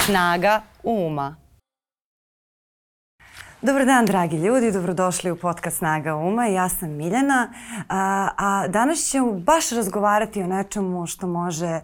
Snaga uma. Dobar dan, dragi ljudi. Dobrodošli u podcast Snaga uma. Ja sam Miljana, a, a danas ćemo baš razgovarati o nečemu što može e,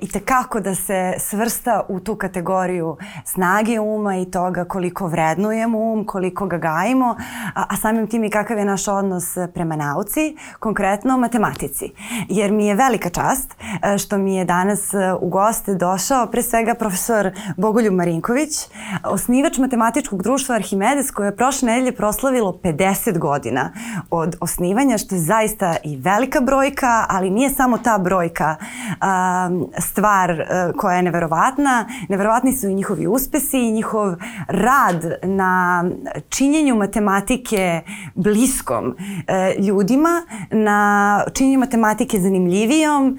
i tekako da se svrsta u tu kategoriju snage uma i toga koliko vrednujemo um, koliko ga gajimo, a, a samim tim i kakav je naš odnos prema nauci, konkretno matematici. Jer mi je velika čast e, što mi je danas u goste došao pre svega profesor Bogoljub Marinković, osnivač matematičkog društva Arhimedes Airlines koje je prošle nedelje proslavilo 50 godina od osnivanja, što je zaista i velika brojka, ali nije samo ta brojka um, stvar e, koja je neverovatna. Neverovatni su i njihovi uspesi i njihov rad na činjenju matematike bliskom e, ljudima, na činjenju matematike zanimljivijom e,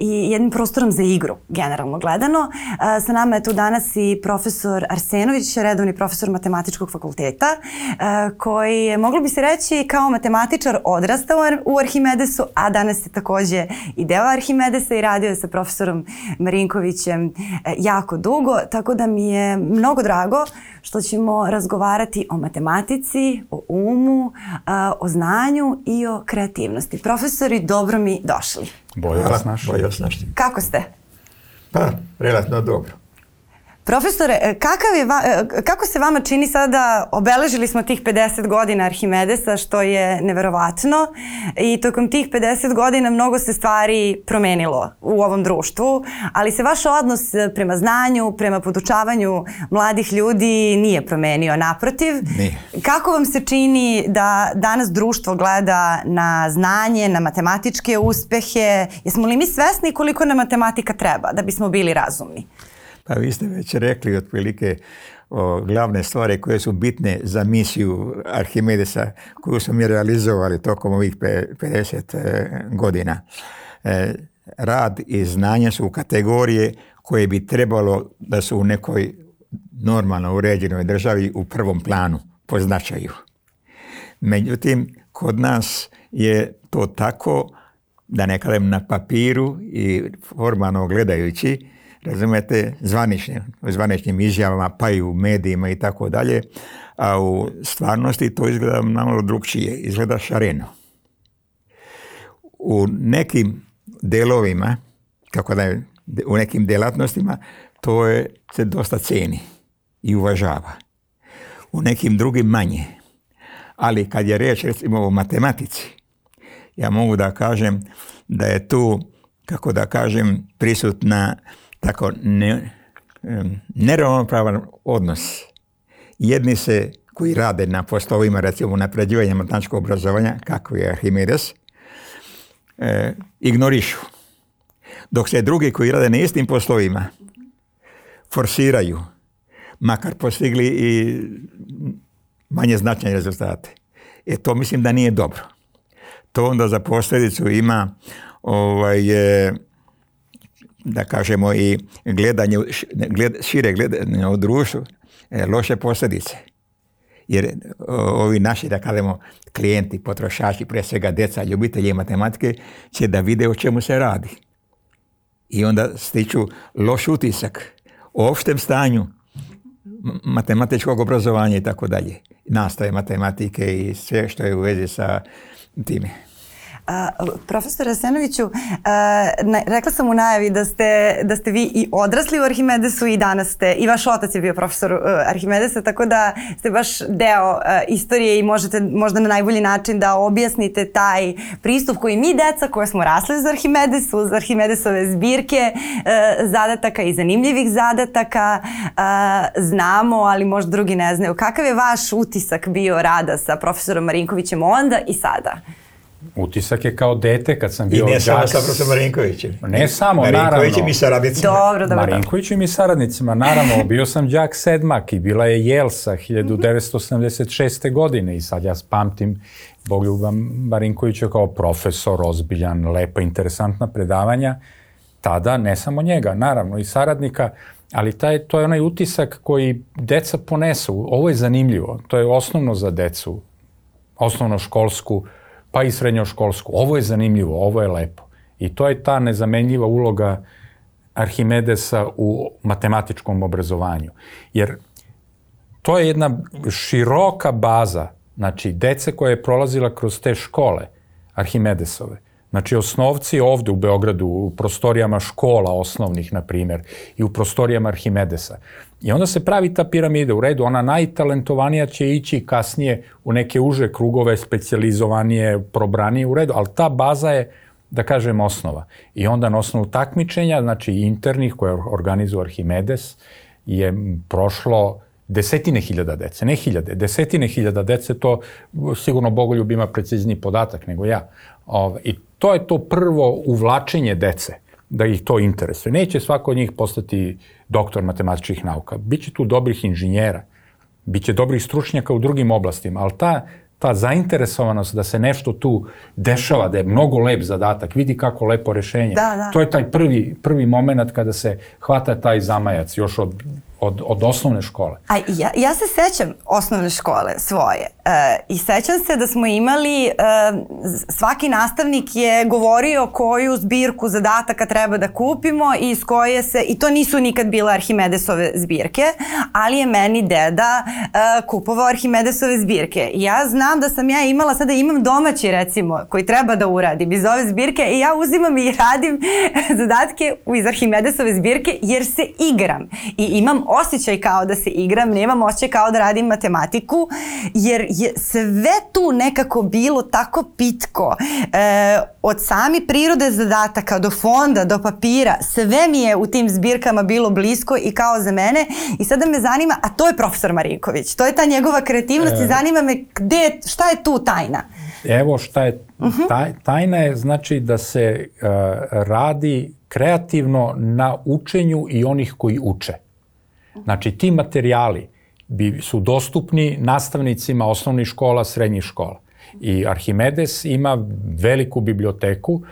i jednim prostorom za igru, generalno gledano. E, sa nama je tu danas i profesor Arsenović, redovni profesor matematičkog Filozofskog fakulteta, e, koji, je, moglo bi se reći, kao matematičar odrastao u Arhimedesu, a danas je takođe i deo Arhimedesa i radio je sa profesorom Marinkovićem e, jako dugo, tako da mi je mnogo drago što ćemo razgovarati o matematici, o umu, e, o znanju i o kreativnosti. Profesori, dobro mi došli. Bolje vas našli. Kako ste? Pa, relativno dobro. Profesore, e, kakav je va, e, kako se vama čini sada, obeležili smo tih 50 godina Arhimedesa, što je neverovatno i tokom tih 50 godina mnogo se stvari promenilo u ovom društvu, ali se vaš odnos prema znanju, prema podučavanju mladih ljudi nije promenio, naprotiv. Nije. Kako vam se čini da danas društvo gleda na znanje, na matematičke uspehe? Jesmo li mi svesni koliko nam matematika treba da bismo bili razumni? Pa vi ste već rekli otprilike o glavne stvari koje su bitne za misiju Arhimedesa koju smo mi realizovali tokom ovih 50 e, godina. E, rad i znanje su kategorije koje bi trebalo da su u nekoj normalno uređenoj državi u prvom planu po značaju. Međutim, kod nas je to tako da ne kažem na papiru i formalno gledajući razumete, zvaničnim, zvaničnim izjavama, pa i u medijima i tako dalje, a u stvarnosti to izgleda namalo drugčije, izgleda šareno. U nekim delovima, kako da je, u nekim delatnostima, to je, se dosta ceni i uvažava. U nekim drugim manje. Ali kad je reč, recimo o matematici, ja mogu da kažem da je tu, kako da kažem, prisutna tako ne, neravnopravan odnos. Jedni se koji rade na poslovima, recimo na napređivanja matematičkog obrazovanja, kako je Arhimedes, e, ignorišu. Dok se drugi koji rade na istim poslovima forsiraju, makar postigli i manje značajne rezultate. E to mislim da nije dobro. To onda za posledicu ima ovaj, e, da kažemo i gledanje, gled, šire gledanje u društvu, e, loše posljedice. Jer ovi naši, da kažemo, klijenti, potrošači, pre svega deca, ljubitelji matematike, će da vide o čemu se radi. I onda stiču loš utisak o opštem stanju matematičkog obrazovanja i tako dalje. Nastave matematike i sve što je u vezi sa time. A, profesor Asenoviću, uh, na, rekla sam u najavi da ste, da ste vi i odrasli u Arhimedesu i danas ste, i vaš otac je bio profesor uh, Arhimedesa, tako da ste baš deo uh, istorije i možete možda na najbolji način da objasnite taj pristup koji mi deca koje smo rasli uz Arhimedes, uz Arhimedesove zbirke uh, zadataka i zanimljivih zadataka uh, znamo, ali možda drugi ne znaju. Kakav je vaš utisak bio rada sa profesorom Marinkovićem onda i sada? Utisak je kao dete kad sam bio đak. I ne samo sa profesorom Marinkovićem. Ne samo, Marinkovićem naravno. Marinkovićem i saradnicima. Dobro, dobro. Marinkovićem i saradnicima, naravno. Bio sam đak sedmak i bila je Jelsa 1976. godine i sad ja pamtim Bogoljuba Marinkovića kao profesor, ozbiljan, lepa, interesantna predavanja. Tada ne samo njega, naravno i saradnika, ali taj, to je onaj utisak koji deca ponesu. Ovo je zanimljivo, to je osnovno za decu, osnovno školsku, uh, pa i srednjoškolsku. Ovo je zanimljivo, ovo je lepo. I to je ta nezamenljiva uloga Arhimedesa u matematičkom obrazovanju. Jer to je jedna široka baza, znači, dece koja je prolazila kroz te škole Arhimedesove, Znači, osnovci ovde u Beogradu, u prostorijama škola osnovnih, na primer, i u prostorijama Arhimedesa. I onda se pravi ta piramida u redu, ona najtalentovanija će ići kasnije u neke uže krugove, specializovanije, probranije u redu, ali ta baza je, da kažem, osnova. I onda na osnovu takmičenja, znači internih koje organizuje Arhimedes, je prošlo desetine hiljada dece, ne hiljade, desetine hiljada dece, to sigurno Bogoljub ima precizni podatak nego ja. I to je to prvo uvlačenje dece da ih to interesuje. Neće svako od njih postati doktor matematičkih nauka. Biće tu dobrih inženjera, biće dobrih stručnjaka u drugim oblastima, ali ta, ta zainteresovanost da se nešto tu dešava, da je mnogo lep zadatak, vidi kako lepo rešenje. Da, da. To je taj prvi, prvi moment kada se hvata taj zamajac još od od, od osnovne škole. A ja, ja se sećam osnovne škole svoje e, i sećam se da smo imali, e, svaki nastavnik je govorio koju zbirku zadataka treba da kupimo i iz koje se, i to nisu nikad bile Arhimedesove zbirke, ali je meni deda e, kupovao Arhimedesove zbirke. I ja znam da sam ja imala, sada imam domaći recimo, koji treba da uradim iz ove zbirke i ja uzimam i radim zadatke iz Arhimedesove zbirke jer se igram i imam osjećaj kao da se igram, nemam osjećaj kao da radim matematiku, jer je sve tu nekako bilo tako pitko. E, od sami prirode zadataka do fonda, do papira, sve mi je u tim zbirkama bilo blisko i kao za mene. I sada me zanima, a to je profesor Marinković, to je ta njegova kreativnost e... i zanima me gde, šta je tu tajna? Evo šta je, mhm. taj, tajna je znači da se uh, radi kreativno na učenju i onih koji uče. Znači, ti materijali bi, su dostupni nastavnicima osnovnih škola, srednjih škola. I Arhimedes ima veliku biblioteku,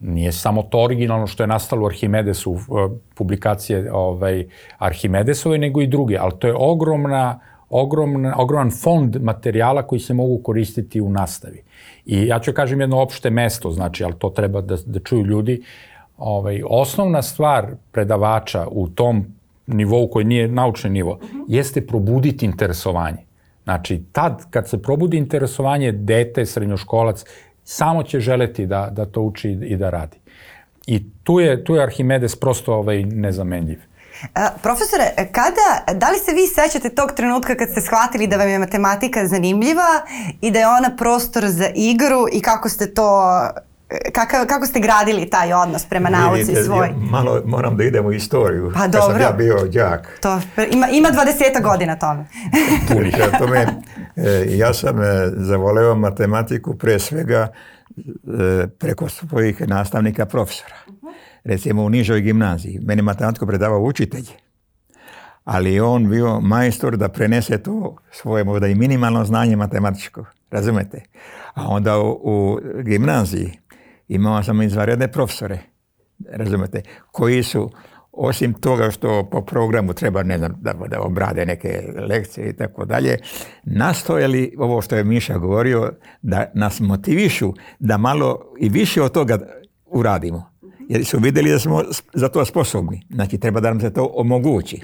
nije samo to originalno što je nastalo u Arhimedesu, eh, publikacije ovaj, Arhimedesove, nego i druge, ali to je ogromna, ogromna, ogroman fond materijala koji se mogu koristiti u nastavi. I ja ću kažem jedno opšte mesto, znači, ali to treba da, da čuju ljudi, ovaj, osnovna stvar predavača u tom nivou koji nije naučni nivo, jeste probuditi interesovanje. Znači, tad kad se probudi interesovanje, dete, srednjoškolac, samo će želeti da, da to uči i da radi. I tu je, tu je Arhimedes prosto ovaj, nezamenljiv. A, e, profesore, kada, da li se vi sećate tog trenutka kad ste shvatili da vam je matematika zanimljiva i da je ona prostor za igru i kako ste to kako, kako ste gradili taj odnos prema nauci Vidite, svoj? Ja, malo moram da idem u istoriju. Pa da dobro. Kad sam ja bio džak. To, ima, ima 20 godina tome. Punih. tome, e, ja sam e, zavoleo matematiku pre svega e, preko svojih nastavnika profesora. Recimo u nižoj gimnaziji. Meni matematiku predavao učitelj. Ali on bio majstor da prenese to svoje možda i minimalno znanje matematičko. Razumete? A onda u, u gimnaziji imao sam izvanredne profesore, razumete, koji su osim toga što po programu treba ne znam, da, da obrade neke lekcije i tako dalje, nastojali, ovo što je Miša govorio, da nas motivišu da malo i više od toga uradimo. Jer su videli da smo za to sposobni. Znači, treba da nam se to omogući.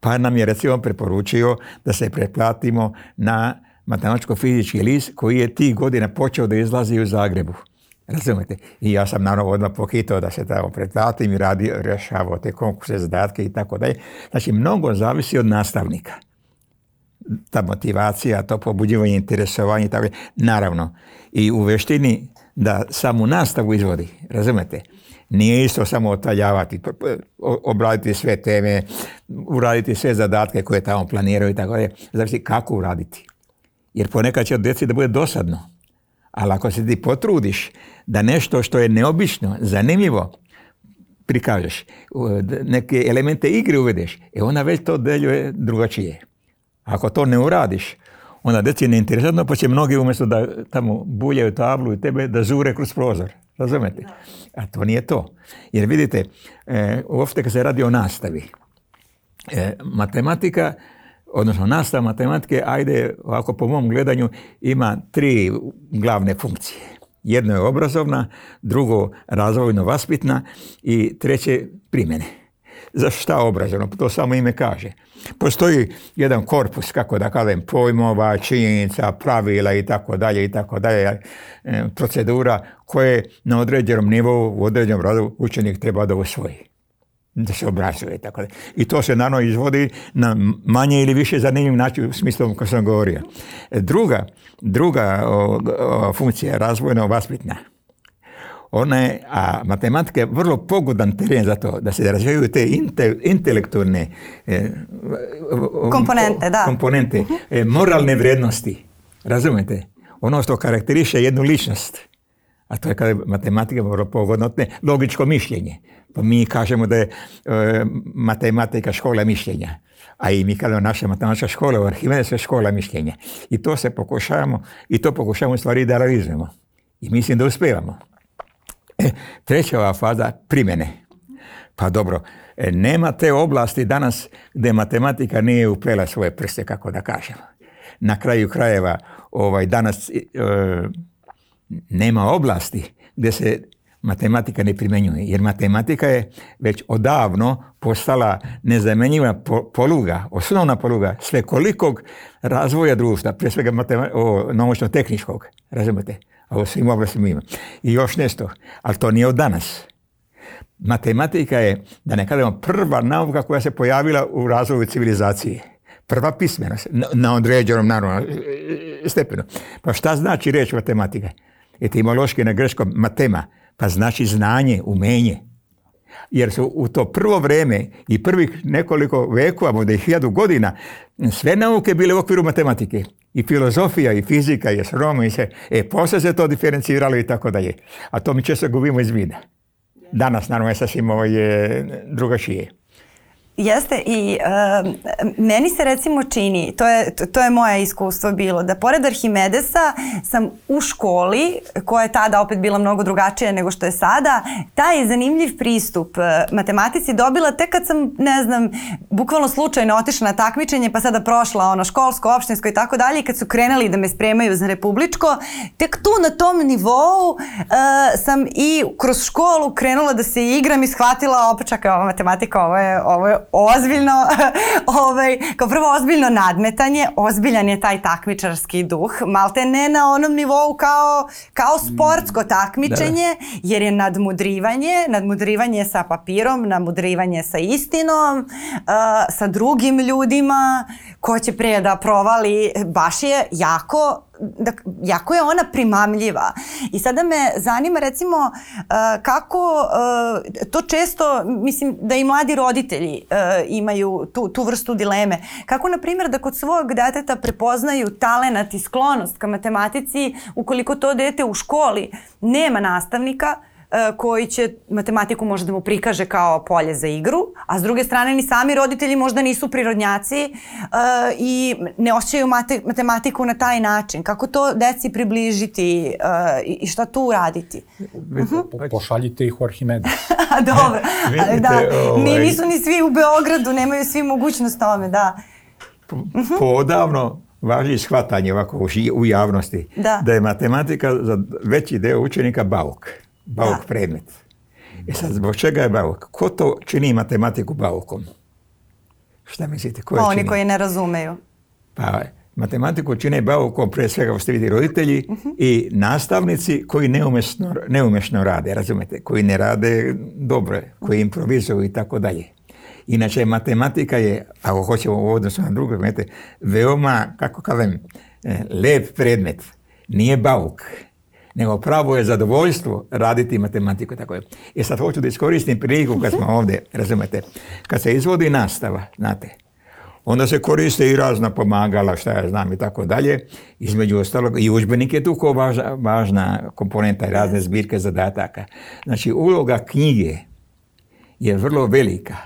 Pa nam je recimo preporučio da se preplatimo na matematičko-fizički list koji je tih godina počeo da izlazi u Zagrebu. Razumete? I ja sam naravno odmah pohitao da se tamo pretvatim i radio, rešavao te konkurse, zadatke i tako dalje. Znači, mnogo zavisi od nastavnika. Ta motivacija, to pobuđivanje, interesovanje i tako dalje. Naravno, i u veštini da samu nastavu izvodi, razumete? Nije isto samo otaljavati, obraditi sve teme, uraditi sve zadatke koje tamo planiraju i tako dalje. Znači, kako uraditi. Jer ponekad će od djeci da bude dosadno Ali ako se ti potrudiš da nešto što je neobično, zanimljivo, prikažeš, neke elemente igre uvedeš, e ona već to deluje drugačije. Ako to ne uradiš, onda deci je neinteresantno, pa će mnogi umjesto da tamo buljaju tablu i tebe, da žure kroz prozor. Razumete? A to nije to. Jer vidite, e, uopšte kad se radi o nastavi, e, matematika odnosno nastava matematike, ajde, ovako po mom gledanju, ima tri glavne funkcije. Jedno je obrazovna, drugo razvojno-vaspitna i treće primjene. Za šta obrazovno? Pa to samo ime kaže. Postoji jedan korpus, kako da kažem, pojmova, činjenica, pravila i tako dalje i tako dalje, e, procedura koje na određenom nivou, u određenom radu učenik treba da usvoji da se obrazuje. Tako da. I to se naravno izvodi na manje ili više zanimljiv način u smislu kako sam govorio. Druga, druga o, o, funkcija je razvojno-vaspitna. Ona je, a matematika je vrlo pogodan teren za to, da se razvijaju te inte, intelektualne e, komponente, o, da. komponente e, moralne vrednosti. Razumete? Ono što karakteriše jednu ličnost a to je kada je matematika vrlo pogodno, ne, logičko mišljenje. Pa mi kažemo da je e, matematika škola mišljenja, a i mi kažemo naša matematička škola u Arhimedesu je škola mišljenja. I to se pokušavamo, i to pokušavamo stvari da realizujemo. I mislim da uspijevamo. E, treća ova faza primjene. Pa dobro, e, nema te oblasti danas gde matematika nije uplela svoje prste, kako da kažemo. Na kraju krajeva, ovaj, danas... E, nema oblasti gdje se matematika ne primjenjuje. Jer matematika je već odavno postala nezamenjiva poluga, osnovna poluga svekolikog razvoja društva, prije svega naučno-tehničkog, razumete? A u svim oblastima ima. I još nešto, ali to nije od danas. Matematika je, da ne kažemo, prva nauka koja se pojavila u razvoju civilizacije. Prva pismenost, na određenom, naravno, stepenu. Pa šta znači riječ matematika? Etimološki na greškom matema, pa znači znanje, umenje. Jer su u to prvo vrijeme i prvih nekoliko vekova, možda i hiljadu godina, sve nauke bile u okviru matematike. I filozofija, i fizika, i astronomija, i sve. E, posle se to diferenciralo i tako dalje. A to mi često gubimo iz vida. Danas, naravno, je sasvim ovaj, drugačije. Jeste i uh, meni se recimo čini, to je, to je moje iskustvo bilo, da pored Arhimedesa sam u školi, koja je tada opet bila mnogo drugačija nego što je sada, taj zanimljiv pristup e, matematici dobila tek kad sam, ne znam, bukvalno slučajno otišla na takmičenje pa sada prošla ono školsko, opštinsko i tako dalje i kad su krenali da me spremaju za republičko, tek tu na tom nivou uh, sam i kroz školu krenula da se igram i shvatila opet čak matematika, ovo je, ovo je ozbiljno, ovaj, kao prvo ozbiljno nadmetanje, ozbiljan je taj takmičarski duh, malte ne na onom nivou kao, kao sportsko mm. takmičenje, da, da. jer je nadmudrivanje, nadmudrivanje sa papirom, nadmudrivanje sa istinom, uh, sa drugim ljudima, ko će pre da provali, baš je jako da, jako je ona primamljiva. I sada me zanima recimo e, kako e, to često, mislim da i mladi roditelji e, imaju tu, tu vrstu dileme. Kako na primjer da kod svog deteta prepoznaju talenat i sklonost ka matematici ukoliko to dete u školi nema nastavnika, E, koji će matematiku možda da mu prikaže kao polje za igru, a s druge strane ni sami roditelji možda nisu prirodnjaci e, i ne osjećaju matematiku na taj način. Kako to deci približiti e, i šta tu uraditi? Vidite, mhm. po, pošaljite ih u Arhimedes. Dobro, da, Vidite, da. Ovaj... Nisu ni svi u Beogradu, nemaju svi mogućnost tome, da. Mhm. Podavno važi shvatanje ovako u javnosti da. da je matematika za veći deo učenika bauk. Bauk da. predmet. E sad, zbog čega je Bauk? Ko to čini matematiku Baukom? Šta mislite? Ko je pa, čini? Oni koji ne razumeju. Pa, matematiku čine Baukom, pre svega ovo ste vidi roditelji uh-huh. i nastavnici koji neumesno, neumešno rade, razumete, koji ne rade dobro, koji improvizuju i tako dalje. Inače, matematika je, ako hoćemo u odnosu na drugo, veoma, kako kažem, e, lep predmet. Nije bauk nego pravo je zadovoljstvo raditi matematiku. Tako je. I e, sad hoću da iskoristim priliku kad smo ovdje, razumete, kad se izvodi nastava, znate, onda se koriste i razna pomagala, šta ja znam i tako dalje. Između ostalog i udžbenik je tu ko važna, važna komponenta i razne zbirke zadataka. Znači uloga knjige je vrlo velika.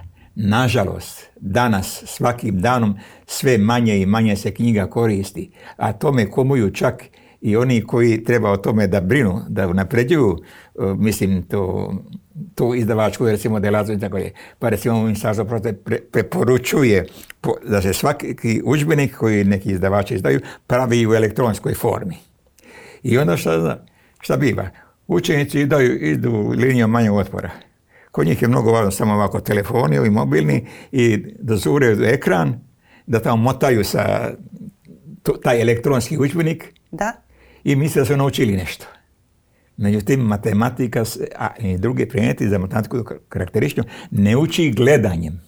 Nažalost, danas svakim danom sve manje i manje se knjiga koristi, a tome komuju čak i oni koji treba o tome da brinu, da napređuju, e, mislim, to, to izdavačku, recimo, delazu i tako je. Pa recimo, ministarstvo proste preporučuje po, da se svaki udžbenik koji neki izdavači izdaju pravi u elektronskoj formi. I onda šta, šta biva? Učenici izdaju, idu linijom manjeg otpora. Kod njih je mnogo važno samo ovako telefoni, ovi mobilni i da zure ekran, da tamo motaju sa taj elektronski učbenik. Da i misle da su naučili nešto. Međutim, matematika a i druge predmeti za matematiku karakterističnu ne uči gledanjem.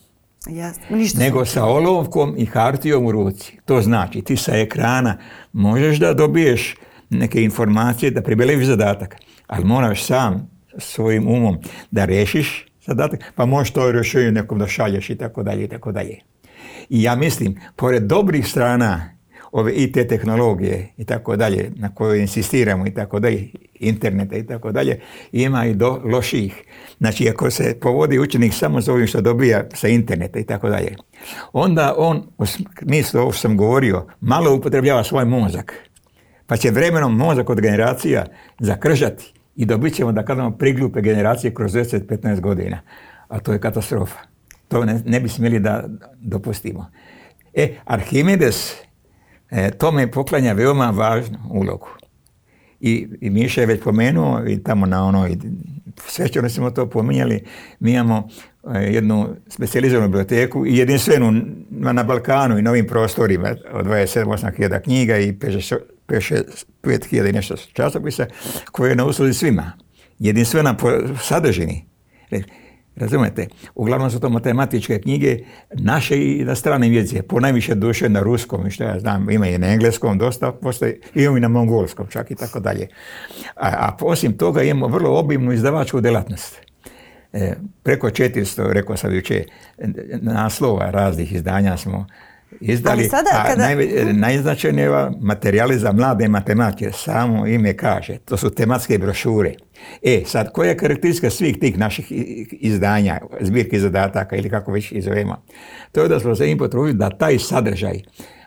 Jasno. Ništa nego sa olovkom i hartijom u ruci. To znači, ti sa ekrana možeš da dobiješ neke informacije, da pribeleviš zadatak, ali moraš sam svojim umom da rešiš zadatak, pa možeš to rješenje nekom da šalješ i tako dalje i tako dalje. I ja mislim, pored dobrih strana ove IT tehnologije i tako dalje, na koje insistiramo i tako dalje, interneta i tako dalje, ima i do loših. Znači, ako se povodi učenik samo za ovim što dobija sa interneta i tako dalje, onda on, u smislu ovo što sam govorio, malo upotrebljava svoj mozak. Pa će vremenom mozak od generacija zakržati i dobit ćemo, da kažemo, priglupe generacije kroz 10-15 godina. A to je katastrofa. To ne, ne bi smjeli da dopustimo. E, Arhimedes E, tome poklanja veoma važnu ulogu. I, i Miša je već pomenuo i tamo na onoj i svečano smo to pominjali, mi imamo e, jednu specializovanu biblioteku i jedinstvenu na Balkanu i novim prostorima od 27-8 knjiga i 5 hiljada i nešto časopisa koje je na usluzi svima. Jedinstvena po sadržini. Razumete? Uglavnom su to matematičke knjige, naše i na stranim jezicima. Ponajviše duše na ruskom i što ja znam, ima i na engleskom dosta, postoji, imamo i na mongolskom čak i tako dalje. A, a osim toga imamo vrlo obimnu izdavačku delatnost. E, preko 400, rekao sam juče, naslova raznih izdanja smo izdali, Ali sada, kada... naj, mhm. najznačajnije je materijale za mlade matematike, samo ime kaže, to su tematske brošure. E, sad, koja je karakteristika svih tih naših izdanja, zbirke zadataka ili kako već izvema? To je da smo se im potrudili da taj sadržaj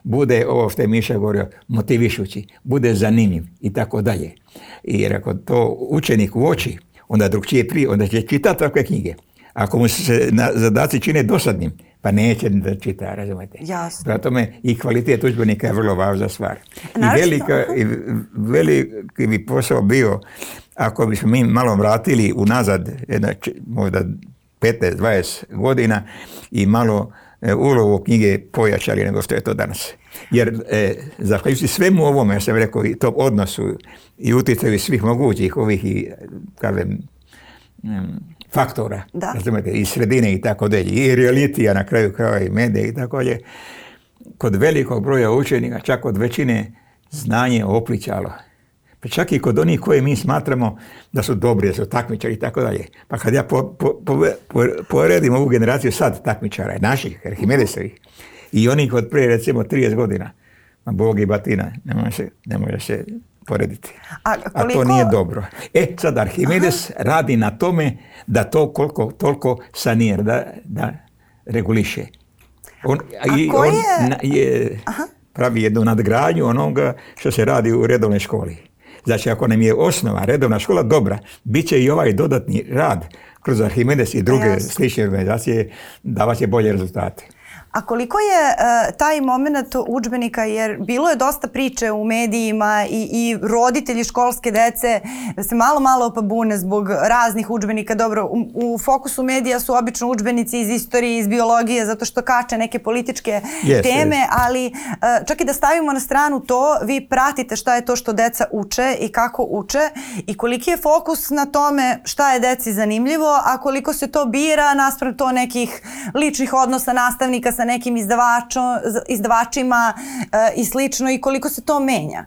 bude, ovo što je Miša govorio, motivišući, bude zanimljiv i tako dalje. Jer ako to učenik uoči, onda drugčije prije, onda će čitati takve knjige. Ako mu se na, zadaci čine dosadnim, pa neće da čita, razumete. Jasno. Prema tome i kvalitet udžbenika je vrlo važna stvar. Naravno. I, velika, i veliki bi posao bio ako bismo mi malo vratili unazad, jedna, možda 15-20 godina i malo e, ulovu knjige pojačali nego što je to danas. Jer e, zahvaljujući svemu ovome, ja sam rekao, i to odnosu i utjecaju svih mogućih ovih i, e, kažem, faktora, da. razumete, i sredine i tako dalje, i realitija na kraju kraja i medije i tako dalje, kod velikog broja učenika, čak od većine, znanje opličalo. Pa čak i kod onih koje mi smatramo da su dobri, da su takmičari i tako dalje. Pa kad ja po, po, po, po, poredim ovu generaciju sad takmičara, naših, Arhimedesovih, i onih od prije recimo 30 godina, ma Bog i batina, ne može se, ne može se porediti. A, koliko... A to nije dobro. E, sad Arhimedes Aha. radi na tome da to koliko toliko sanir, da, da reguliše. On, A i, on je... Na, je pravi jednu nadgradnju onoga što se radi u redovnoj školi. Znači, ako nam je osnova redovna škola dobra, bit će i ovaj dodatni rad kroz Arhimedes i druge yes. slične organizacije davat će bolje rezultate. A koliko je uh, taj moment učbenika, jer bilo je dosta priče u medijima i, i roditelji školske dece da se malo malo opabune zbog raznih učbenika. Dobro, u, u fokusu medija su obično učbenici iz istorije, iz biologije, zato što kače neke političke yes, teme, yes. ali uh, čak i da stavimo na stranu to, vi pratite šta je to što deca uče i kako uče i koliki je fokus na tome šta je deci zanimljivo, a koliko se to bira naspram to nekih ličnih odnosa nastavnika sa sa nekim izdavačom, izdavačima e, i slično i koliko se to menja?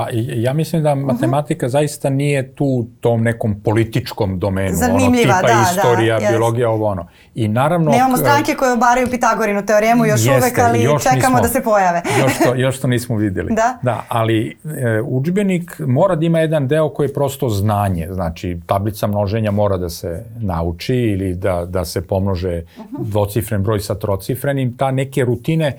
Pa ja mislim da mhm. matematika uh -huh. zaista nije tu u tom nekom političkom domenu. Zanimljiva, ono, tipa da, istorija, da, biologija, ovo ono. I naravno... Nemamo stranke koje obaraju Pitagorinu teoremu još jeste, uvek, ali još čekamo nismo, da se pojave. još, to, još to nismo videli. Da? Da, ali e, učbenik mora da ima jedan deo koji je prosto znanje. Znači, tablica množenja mora da se nauči ili da, da se pomnože mhm. dvocifren broj sa trocifrenim. Ta neke rutine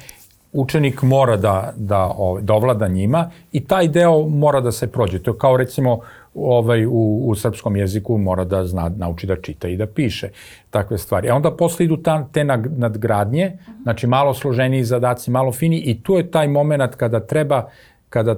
učenik mora da, da, ovaj, da ovlada njima i taj deo mora da se prođe. To je kao recimo ovaj, u, u srpskom jeziku mora da zna, nauči da čita i da piše takve stvari. A e onda posle idu ta, te nadgradnje, mhm. znači malo složeniji zadaci, malo fini i tu je taj moment kada treba, kada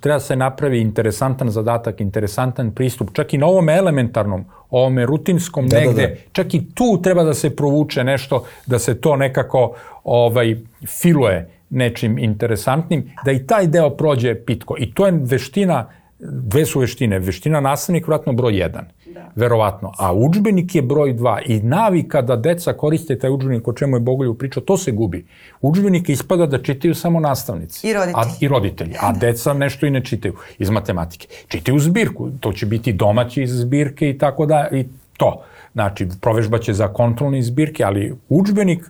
treba da se napravi interesantan zadatak, interesantan pristup, čak i na ovom elementarnom, ovome rutinskom da, da negde, da, da. čak i tu treba da se provuče nešto, da se to nekako ovaj, filuje nečim interesantnim, da i taj deo prođe pitko. I to je veština dve su veštine. Veština nastavnik vratno broj jedan, da. verovatno. A učbenik je broj dva. I navika da deca koriste taj učbenik, o čemu je Bogolju pričao, to se gubi. Učbenik ispada da čitaju samo nastavnici. I roditelji. A, I roditelji. A deca nešto i ne čitaju iz matematike. Čitaju zbirku. To će biti domaći iz zbirke i tako da, i to. Znači, provežba će za kontrolne zbirke, ali učbenik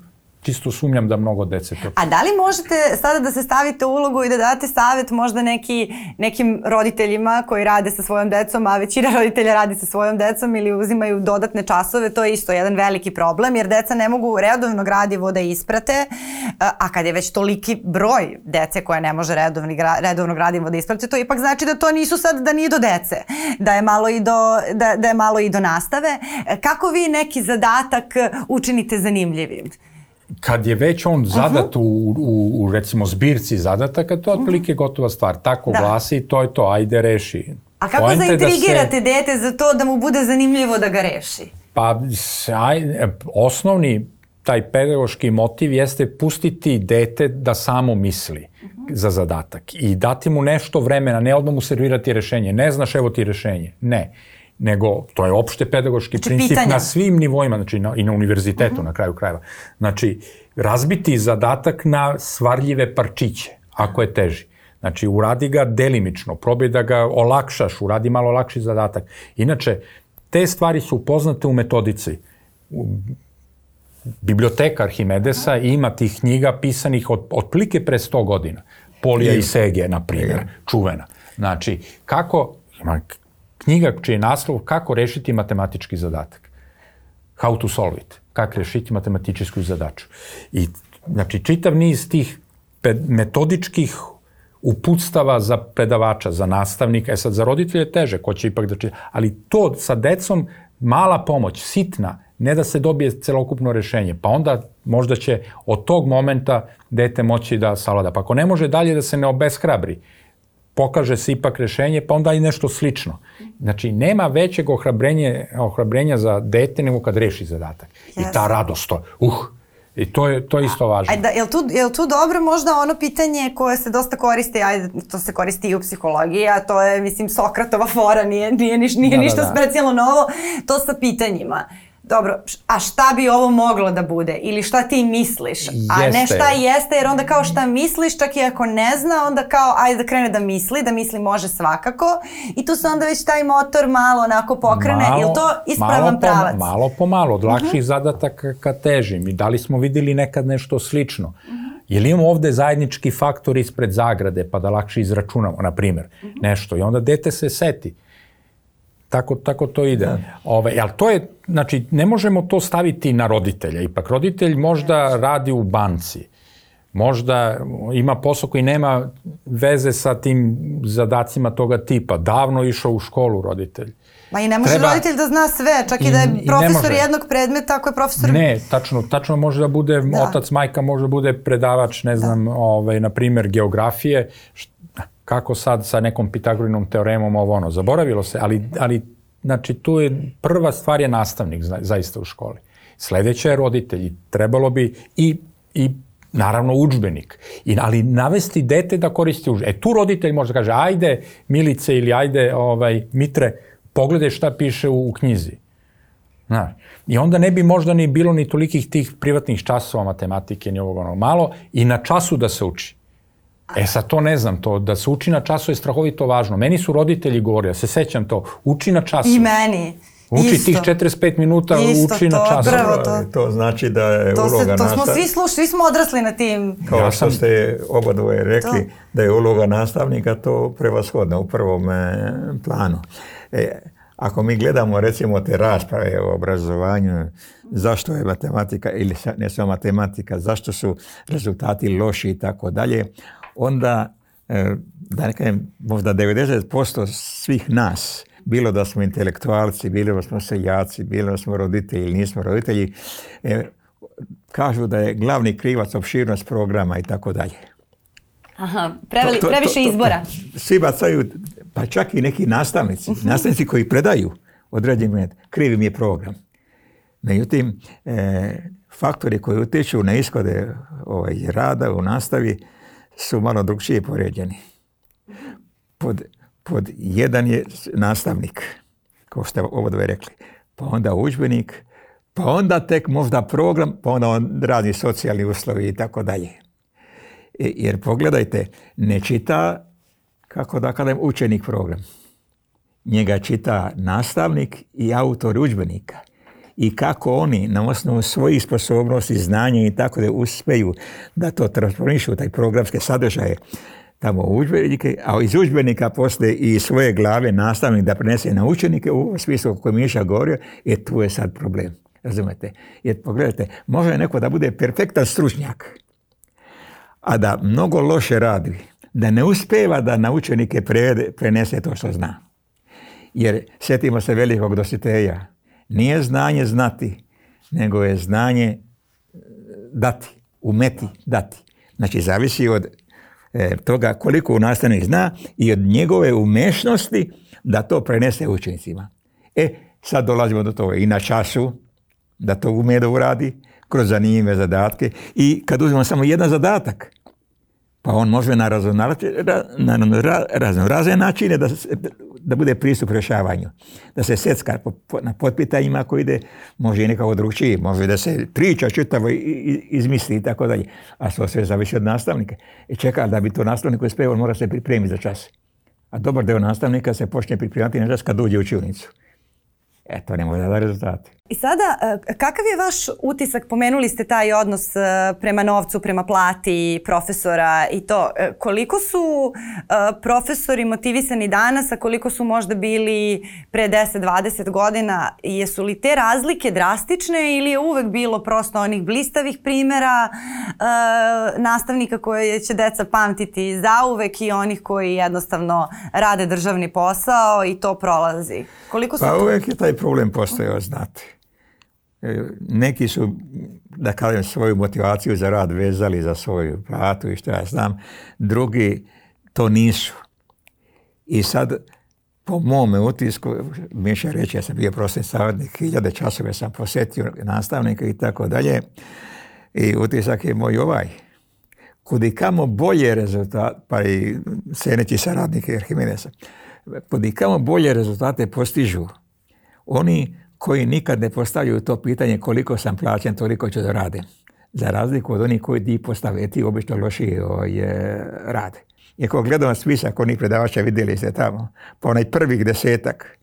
čisto sumnjam da mnogo dece to... A da li možete sada da se stavite u ulogu i da date savet možda neki, nekim roditeljima koji rade sa svojom decom, a većina roditelja radi sa svojom decom ili uzimaju dodatne časove, to je isto jedan veliki problem, jer deca ne mogu redovno gradivo da isprate, a kad je već toliki broj dece koja ne može redovni, redovno gradivo da isprate, to ipak znači da to nisu sad, da nije do dece, da je malo i do, da, da je malo i do nastave. E, kako vi neki zadatak učinite zanimljivim? kad je već on zadat u, u, u recimo zbirci zadataka, to je mhm. otprilike gotova stvar. Tako da. glasi, to je to, ajde reši. A kako Poenta zaintrigirate da se... dete za to da mu bude zanimljivo da ga reši? Pa, saj, osnovni taj pedagoški motiv jeste pustiti dete da samo misli uh mhm. -huh. za zadatak i dati mu nešto vremena, ne odmah mu servirati rešenje. Ne znaš, evo ti rešenje. Ne nego to je opšte pedagoški znači, princip pitanja. na svim nivoima, znači na, i na univerzitetu uh mhm. -huh. na kraju krajeva. Znači, razbiti zadatak na svarljive parčiće, ako je teži. Znači, uradi ga delimično, probaj da ga olakšaš, uradi malo lakši zadatak. Inače, te stvari su poznate u metodici. U, Biblioteka Arhimedesa ima tih knjiga pisanih od, otprilike pre 100 godina. Polija i Sege, na primjer, čuvena. Znači, kako, knjiga čiji je naslov Kako rešiti matematički zadatak. How to solve it. Kako rešiti matematičku zadaču. I znači čitav niz tih metodičkih uputstava za predavača, za nastavnika. E sad, za roditelje je teže, ko će ipak da čita. Ali to sa decom, mala pomoć, sitna, ne da se dobije celokupno rešenje. Pa onda možda će od tog momenta dete moći da savlada. Pa ako ne može dalje da se ne obeshrabri, pokaže se ipak rešenje, pa onda i nešto slično. Znači, nema većeg ohrabrenje, ohrabrenja za dete nego kad reši zadatak. Jasne. I ta radost, to, uh, I to je, to je isto važno. Ajde, je, li tu, je li tu dobro možda ono pitanje koje se dosta koristi, ajde, to se koristi i u psihologiji, a to je, mislim, Sokratova fora, nije, nije, niš, nije da, da ništa da, da. specijalno novo, to sa pitanjima dobro, a šta bi ovo moglo da bude ili šta ti misliš, jeste. a ne šta jeste jer onda kao šta misliš čak i ako ne zna onda kao ajde da krene da misli, da misli može svakako i tu se onda već taj motor malo onako pokrene, malo, ili to ispravan malo po, pravac? Malo po malo, od mhm. lakših uh -huh. zadataka ka težim i da li smo videli nekad nešto slično. Uh -huh. Jel imamo ovde zajednički faktor ispred zagrade pa da lakše izračunamo, na primjer, uh mhm. -huh. nešto i onda dete se seti Tako, tako to ide. Da. Ove, ovaj, ali to je, znači, ne možemo to staviti na roditelja. Ipak, roditelj možda radi u banci, možda ima posao koji nema veze sa tim zadacima toga tipa. Davno išao u školu roditelj. Ma i ne može Treba, roditelj da zna sve, čak i, i da je profesor jednog predmeta, ako je profesor... Ne, tačno, tačno može da bude da. otac, majka, može da bude predavač, ne da. znam, da. ovaj, na primer, geografije, šta, kako sad sa nekom Pitagorinom teoremom ovo ono, zaboravilo se, ali, ali znači tu je, prva stvar je nastavnik zna, zaista u školi. Sledeća je roditelj i trebalo bi i, i naravno učbenik, I, ali navesti dete da koristi učbenik. E tu roditelj može da kaže, ajde Milice ili ajde ovaj, Mitre, pogledaj šta piše u, u knjizi. Znaš, i onda ne bi možda ni bilo ni tolikih tih privatnih časova matematike, ni ovog onog malo, i na času da se uči. E sad to ne znam, to da se uči na času je strahovito važno. Meni su roditelji govorili, ja se sećam to, uči na času. I meni. Uči Isto. tih 45 minuta, Isto, uči to, na času. Bravo, to, to znači da je to uloga se, to nastavnika. To smo svi slušali, svi smo odrasli na tim. Kao ja sam, što ste oba dvoje rekli, to. da je uloga nastavnika to prevashodno u prvom eh, planu. E, ako mi gledamo recimo te rasprave o obrazovanju, zašto je matematika ili ne samo matematika, zašto su rezultati loši i tako dalje, onda, e, da ne kajem, možda 90% svih nas, bilo da smo intelektualci, bilo da smo seljaci, bilo da smo roditelji ili nismo roditelji, e, kažu da je glavni krivac opširnost programa i tako dalje. Aha, preveli, to, to, previše izbora. To, svi bacaju, pa čak i neki nastavnici, mhm. nastavnici koji predaju određeni krivi mi je program. Međutim, e, faktori koji utječu na ishode ovaj, rada u nastavi su malo drugčije poređeni. Pod, pod jedan je nastavnik, kao ste ovo dvoje rekli, pa onda učbenik, pa onda tek možda program, pa onda on radni socijalni uslovi i tako dalje. E, jer pogledajte, ne čita, kako da kažem, učenik program. Njega čita nastavnik i autor udžbenika i kako oni na osnovu svojih sposobnosti, znanja i tako da uspeju da to transformišu, taj programske sadržaje tamo u udžbenike, a iz udžbenika posle i svoje glave nastavnik da prenese na učenike u smislu koji Miša govorio, je tu je sad problem. Razumete? Jer pogledajte, može neko da bude perfektan stručnjak, a da mnogo loše radi, da ne uspeva da na učenike prevede, prenese to što zna. Jer setimo se velikog dositeja, Nije znanje znati, nego je znanje e, dati, umeti dati. Znači, zavisi od e, toga koliko nastavnik zna i od njegove umešnosti da to prenese učenicima. E, sad dolazimo do toga i na času da to ume da uradi, kroz zanimljive zadatke i kad uzmemo samo jedan zadatak, pa on može na raznorazne načine da se da bude pristup rješavanju. Da se secka po, po, na potpitanjima ako ide, može i nekako drugčiji, može da se priča čitavo izmisli i tako dalje. A to sve zavisi od nastavnika. I e, čeka da bi to nastavnik uspeo, mora se pripremiti za čas. A dobar deo nastavnika se počne pripremati na čas kad uđe u čilnicu. E, to ne može da rezultate. I sada, e, kakav je vaš utisak, pomenuli ste taj odnos e, prema novcu, prema plati profesora i to, e, koliko su profesori motivisani danas, a koliko su možda bili pre 10-20 godina, jesu li te razlike drastične ili je uvek bilo prosto onih blistavih primera nastavnika koje će deca pamtiti zauvek i onih koji jednostavno rade državni posao i to prolazi? Koliko su pa uvek je taj problem postao, znate E, neki su, da kažem, svoju motivaciju za rad vezali za svoju platu i što ja znam, drugi to nisu. I sad, po mome utisku, Miša reći, ja sam bio prosni savjetnik, hiljade časove sam posjetio nastavnika i tako dalje, i utisak je moj ovaj. Kudi kamo bolje rezultat, pa i seneći radnike Arhimenesa, kudi kamo bolje rezultate postižu oni koji nikad ne postavljaju to pitanje koliko sam plaćen, toliko ću da rade. Za razliku od onih koji di postave, e, obično obično lošije ovaj, rade. Iako gledam spisak onih predavača, vidjeli ste tamo, pa onaj prvih desetak,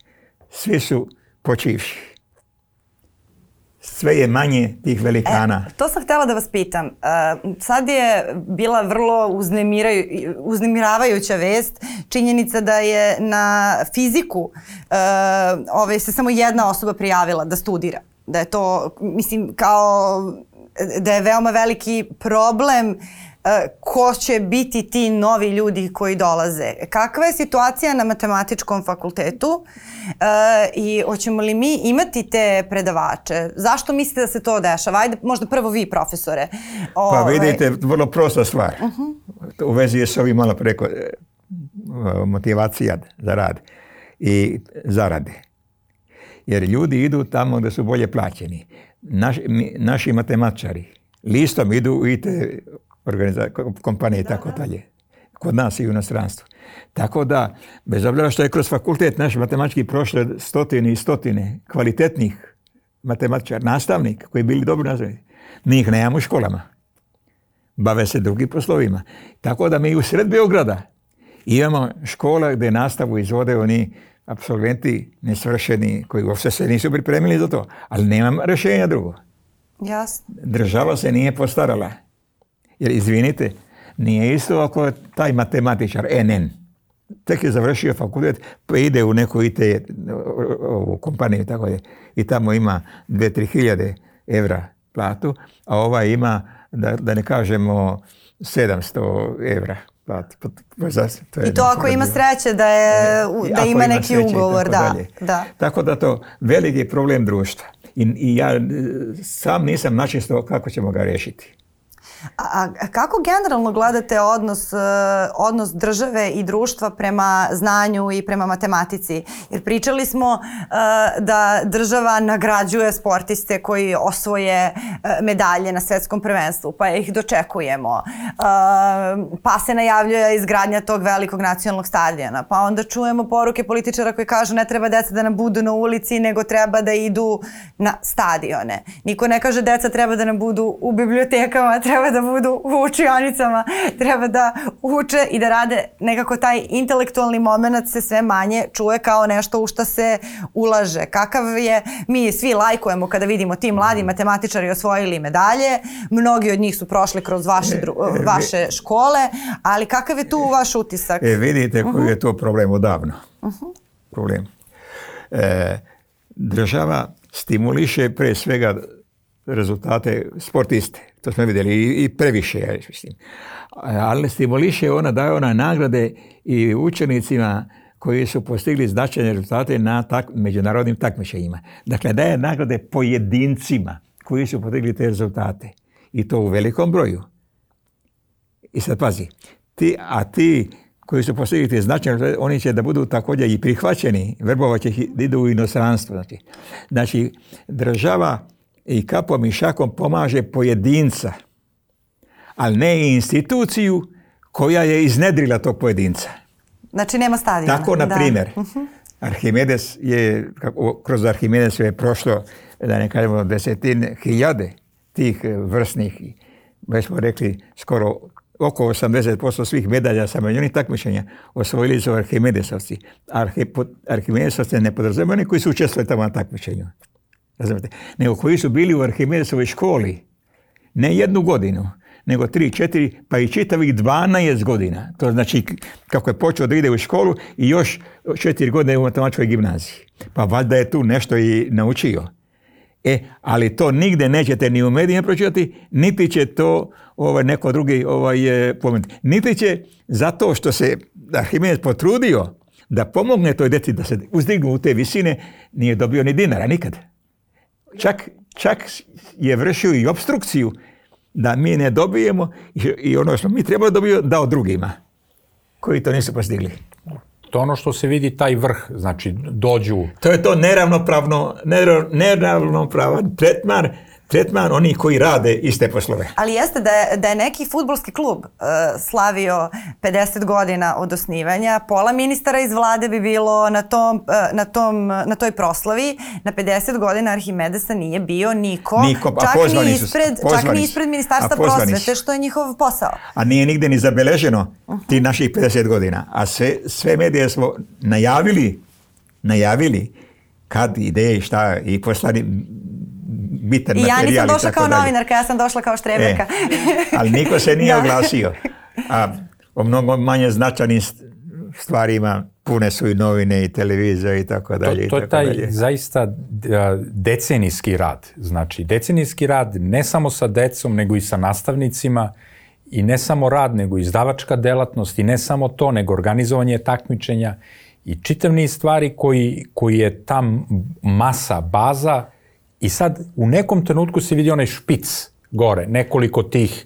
svi su počivši sve je manje tih velikana. E, to sam htela da vas pitam. E, sad je bila vrlo uznemiravajuća vest činjenica da je na fiziku uh, ovaj, se samo jedna osoba prijavila da studira. Da je to, mislim, kao da je veoma veliki problem uh, E, ko će biti ti novi ljudi koji dolaze. Kakva je situacija na matematičkom fakultetu e, i hoćemo li mi imati te predavače? Zašto mislite da se to dešava? Ajde, možda prvo vi, profesore. Ove... Pa ovaj. vidite, vrlo prosta stvar. Uh mhm. -huh. U vezi je sa ovim malo preko e, motivacija za rad i zarade. Jer ljudi idu tamo gde su bolje plaćeni. Naši, mi, naši matematičari listom idu u IT organiza, kompanije i da, tako da. dalje. Kod nas i u inostranstvu. Tako da, bez obzira što je kroz fakultet naš matematički prošle stotine i stotine kvalitetnih matematičar, nastavnik, koji bili dobri nastavnici, mi ih nemamo u školama. Bave se drugim poslovima. Tako da mi u sred Beograda imamo škola gdje nastavu izvode oni apsolventi nesvršeni koji uopšte se nisu pripremili za to. Ali nemam rješenja drugo. Jasno. Država se nije postarala. Jer izvinite, nije isto ako je taj matematičar NN tek je završio fakultet, pa ide u neku IT e, ovu kompaniju tako je, i tamo ima 2-3 hiljade evra platu, a ova ima, da, da ne kažemo, 700 evra platu. Pa, pa za, to je I to ako ima sreće da, je, e, da ako ima neki sreće, ugovor. Tako da, da. Tako da to veliki problem društva. I, i ja sam nisam načisto kako ćemo ga rešiti. A, a kako generalno gledate odnos, e, odnos države i društva prema znanju i prema matematici? Jer pričali smo e, da država nagrađuje sportiste koji osvoje e, medalje na svetskom prvenstvu, pa ih dočekujemo. Pa se najavljuje izgradnja tog velikog nacionalnog stadiona. Pa onda čujemo poruke političara koji kažu ne treba deca da nam budu na ulici, nego treba da idu na stadione. Niko ne kaže deca treba da nam budu u bibliotekama, treba da budu u učionicama, treba da uče i da rade nekako taj intelektualni moment se sve manje čuje kao nešto u što se ulaže. Kakav je, mi svi lajkujemo kada vidimo ti mladi mhm. matematičari osvojili medalje, mnogi od njih su prošli kroz vaše, e, dru, e, vaše škole, ali kakav je tu e, vaš utisak? E, vidite koji mhm. je to problem odavno. Uh mhm. -huh. Problem. E, država stimuliše pre svega rezultate sportiste. To smo videli i, i previše, ja mislim. Ali stimuliše ona, daje ona nagrade i učenicima koji su postigli značajne rezultate na tak, međunarodnim takmičenjima. Dakle, daje nagrade pojedincima koji su postigli te rezultate. I to u velikom broju. I sad pazi, ti, a ti koji su postigli te značajne oni će da budu također i prihvaćeni, vrbova će da idu u inostranstvo. Znači, znači država i kapom i šakom pomaže pojedinca, ali ne i instituciju koja je iznedrila tog pojedinca. Znači nema stadiona. Tako, na da. primjer, uh Arhimedes je, kako, kroz Arhimedes je prošlo, da ne kažemo, desetine hiljade tih e, vrsnih, već smo rekli, skoro oko 80% svih medalja sa međunih takmičenja osvojili su Arhimedesovci. Arhi, Arhimedesovci ne podrazumiju oni koji su učestvovali tamo na takmičenju razumete, nego koji su bili u Arhimedesovoj školi, ne jednu godinu, nego tri, četiri, pa i čitavih 12 godina. To znači kako je počeo da ide u školu i još četiri godine u matematičkoj gimnaziji. Pa valjda je tu nešto i naučio. E, ali to nigde nećete ni u medijima pročitati, niti će to ovaj, neko drugi ovaj, pomenuti. Niti će zato što se Arhimedes potrudio da pomogne toj deci da se uzdignu u te visine, nije dobio ni dinara nikad. Čak, čak je vršio i obstrukciju da mi ne dobijemo i ono što mi trebali da dobijemo dao drugima koji to nisu postigli. To ono što se vidi taj vrh, znači dođu... To je to neravnopravno, neravnopravan tretman tretman onih koji rade iste poslove. Ali jeste da je, da je neki futbolski klub uh, slavio 50 godina od osnivanja, pola ministara iz vlade bi bilo na, tom, uh, na, tom, uh, na toj proslavi, na 50 godina Arhimedesa nije bio niko, niko čak, ni ispred, su, čak ni ispred ministarstva prosvete, što je njihov posao. A nije nigde ni zabeleženo uh-huh. ti naših 50 godina, a sve, sve medije smo najavili, najavili kad ide šta i poslali bitan materijal. I ja nisam došla kao dalje. novinarka, ja sam došla kao štreberka. E, ali niko se nije da. oglasio. A o mnogo manje značajnim stvarima pune su i novine i televizija i tako dalje. To je taj dalje. zaista decenijski rad. Znači, decenijski rad ne samo sa decom, nego i sa nastavnicima i ne samo rad, nego izdavačka delatnost i ne samo to, nego organizovanje takmičenja i čitav niz stvari koji, koji je tam masa, baza I sad, u nekom trenutku se vidi onaj špic gore, nekoliko tih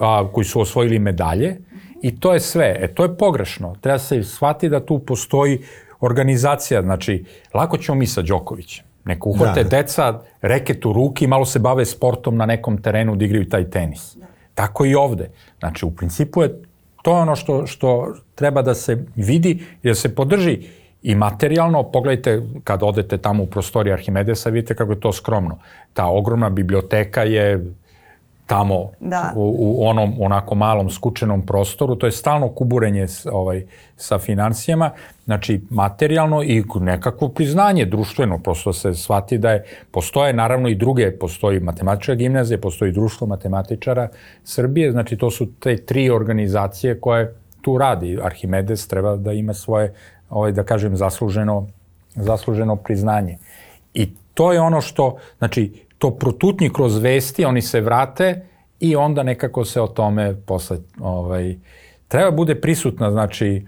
a, koji su osvojili medalje i to je sve. E, to je pogrešno. Treba se shvati da tu postoji organizacija. Znači, lako ćemo mi sa Đokovićem. Neko uhvate da, da. deca reket u ruki malo se bave sportom na nekom terenu da igraju taj tenis. Da. Tako i ovde. Znači, u principu je to ono što, što treba da se vidi i da se podrži I materijalno, pogledajte, kad odete tamo u prostorije Arhimedesa, vidite kako je to skromno. Ta ogromna biblioteka je tamo da. u, u onom onako malom skučenom prostoru, to je stalno kuburenje s, ovaj, sa financijama, znači materijalno i nekakvo priznanje društveno, prosto se shvati da je, postoje naravno i druge, postoji matematička gimnazija, postoji društvo matematičara Srbije, znači to su te tri organizacije koje tu radi. Arhimedes treba da ima svoje ovaj, da kažem, zasluženo, zasluženo priznanje. I to je ono što, znači, to protutnji kroz vesti, oni se vrate i onda nekako se o tome posle, ovaj, treba bude prisutna, znači,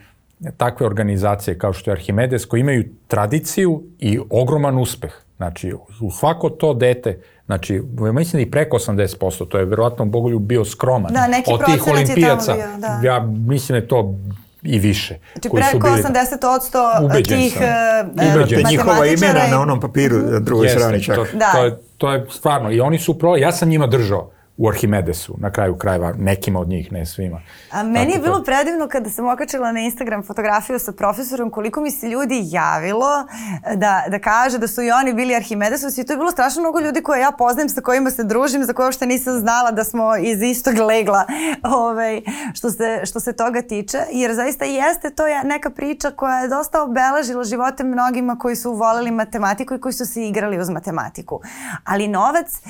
takve organizacije kao što je Arhimedes, koji imaju tradiciju i ogroman uspeh. Znači, u svako to dete, znači, mislim da i preko 80%, to je verovatno Bogoljub bio skroman. Da, neki od tih olimpijaca. Bio, da. Ja mislim da je to i više. Znači koji preko su bili, 80% da. tih uh, eh, njihova eh, imena na onom papiru na eh, drugoj strani čak. To, to, je, to je stvarno. I oni su pro, ja sam njima držao u Arhimedesu, na kraju krajeva, nekima od njih, ne svima. A meni Tako je bilo to... predivno kada sam okačila na Instagram fotografiju sa profesorom, koliko mi se ljudi javilo eh, da, da kaže da su i oni bili Arhimedesovci i to je bilo strašno mnogo ljudi koje ja poznajem, sa kojima se družim, za koje uopšte nisam znala da smo iz istog legla, ovaj, što, se, što se toga tiče, jer zaista jeste to je neka priča koja je dosta obeležila živote mnogima koji su voleli matematiku i koji su se igrali uz matematiku. Ali novac, eh,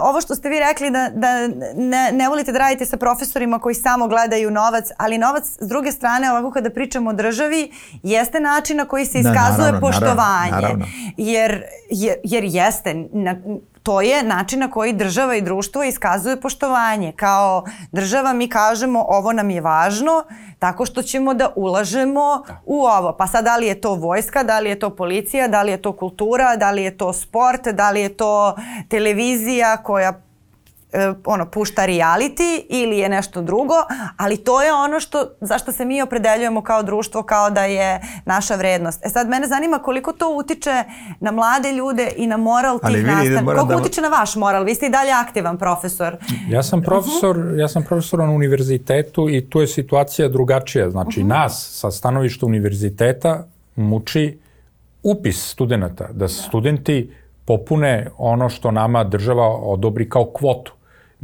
ovo što ste vi rekli da, da da ne, ne volite da radite sa profesorima koji samo gledaju novac, ali novac s druge strane, ovako kada pričamo o državi, jeste način na koji se da, iskazuje da, naravno, poštovanje. Naravno, naravno. Jer, jer, jer jeste, na, to je način na koji država i društvo iskazuje poštovanje. Kao država mi kažemo ovo nam je važno tako što ćemo da ulažemo da. u ovo. Pa sad da li je to vojska, da li je to policija, da li je to kultura, da li je to sport, da li je to televizija koja E, ono, pušta reality ili je nešto drugo, ali to je ono što, zašto se mi opredeljujemo kao društvo, kao da je naša vrednost. E sad, mene zanima koliko to utiče na mlade ljude i na moral ali tih nastavnika. Koliko da... utiče na vaš moral? Vi ste i dalje aktivan profesor. Ja sam mhm. profesor, uh -huh. ja sam profesor na univerzitetu i tu je situacija drugačija. Znači, uh mhm. -huh. nas sa stanovišta univerziteta muči upis studenta, da, da. studenti popune ono što nama država odobri kao kvotu.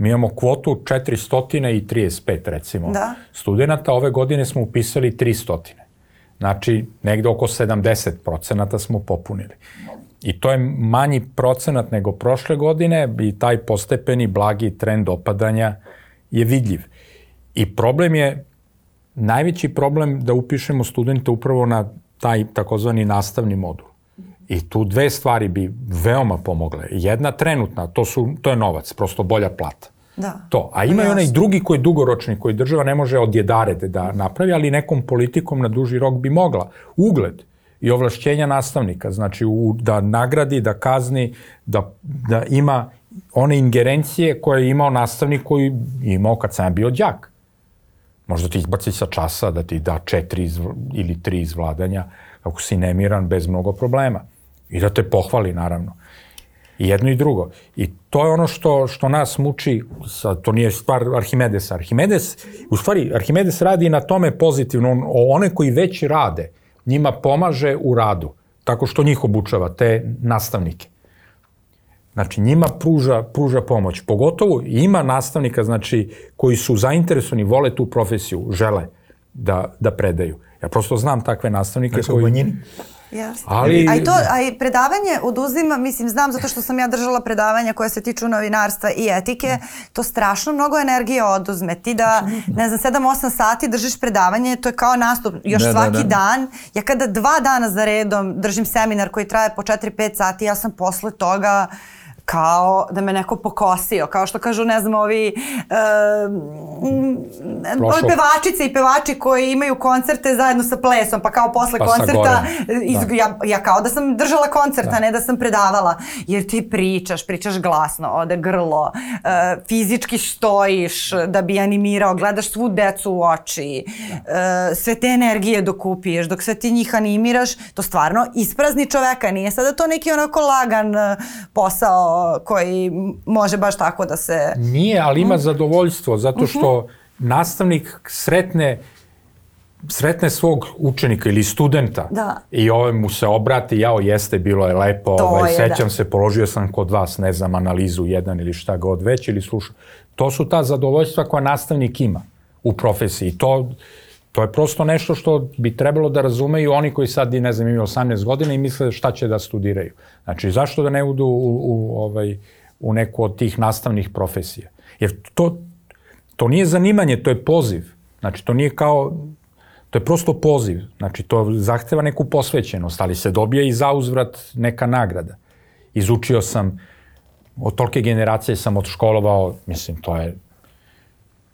Mi imamo kvotu 435 recimo da. studenta, ove godine smo upisali 300. Znači, negde oko 70 procenata smo popunili. I to je manji procenat nego prošle godine i taj postepeni blagi trend opadanja je vidljiv. I problem je, najveći problem da upišemo studente upravo na taj takozvani nastavni modul. I tu dve stvari bi veoma pomogle. Jedna trenutna, to, su, to je novac, prosto bolja plata. Da. To. A ima i onaj drugi koji je dugoročni, koji država ne može odjedarede da napravi, ali nekom politikom na duži rok bi mogla. Ugled i ovlašćenja nastavnika, znači u, da nagradi, da kazni, da, da ima one ingerencije koje je imao nastavnik koji je imao kad sam bio đak. Možda ti izbaci sa časa da ti da četiri iz, ili tri izvladanja, ako si nemiran, bez mnogo problema i da te pohvali naravno. I jedno i drugo. I to je ono što, što nas muči, sa, to nije stvar Arhimedesa. Arhimedes, u stvari, Arhimedes radi na tome pozitivno. On, one koji već rade, njima pomaže u radu, tako što njih obučava, te nastavnike. Znači, njima pruža, pruža pomoć. Pogotovo ima nastavnika, znači, koji su zainteresovani, vole tu profesiju, žele da, da predaju. Ja prosto znam takve nastavnike dakle, koji... U manjini? Yes. Ali... A, i to, a i predavanje oduzima, mislim, znam zato što sam ja držala predavanja koja se tiču novinarstva i etike, to strašno mnogo energije oduzme. Ti da, ne znam, 7-8 sati držiš predavanje, to je kao nastup još da, da svaki da, da. dan. Ja kada dva dana za redom držim seminar koji traje po 4-5 sati, ja sam posle toga kao da me neko pokosio, kao što kažu, ne znam, ovi uh, pevačice i pevači koji imaju koncerte zajedno sa plesom, pa kao posle pa koncerta, iz, da. ja, ja kao da sam držala koncert, da. a ne da sam predavala, jer ti pričaš, pričaš glasno, ode grlo, uh, fizički stojiš da bi animirao, gledaš svu decu u oči, da. uh, sve te energije dokupiješ, dok se ti njih animiraš, to stvarno isprazni čoveka, nije sada to neki onako lagan uh, posao koji može baš tako da se... Nije, ali ima mm. zadovoljstvo, zato mhm. što nastavnik sretne sretne svog učenika ili studenta da. i ovaj mu se obrati, jao jeste, bilo je lepo, to ovaj, je, sećam da. se, položio sam kod vas, ne znam, analizu jedan ili šta god već ili slušao. To su ta zadovoljstva koja nastavnik ima u profesiji. To, To je prosto nešto što bi trebalo da razumeju oni koji sad, ne znam, imaju 18 godina i misle šta će da studiraju. Znači, zašto da ne udu u, u, ovaj, u neku od tih nastavnih profesija? Jer to, to nije zanimanje, to je poziv. Znači, to nije kao, to je prosto poziv. Znači, to zahteva neku posvećenost, ali se dobija i za uzvrat neka nagrada. Izučio sam, od tolke generacije sam odškolovao, mislim, to je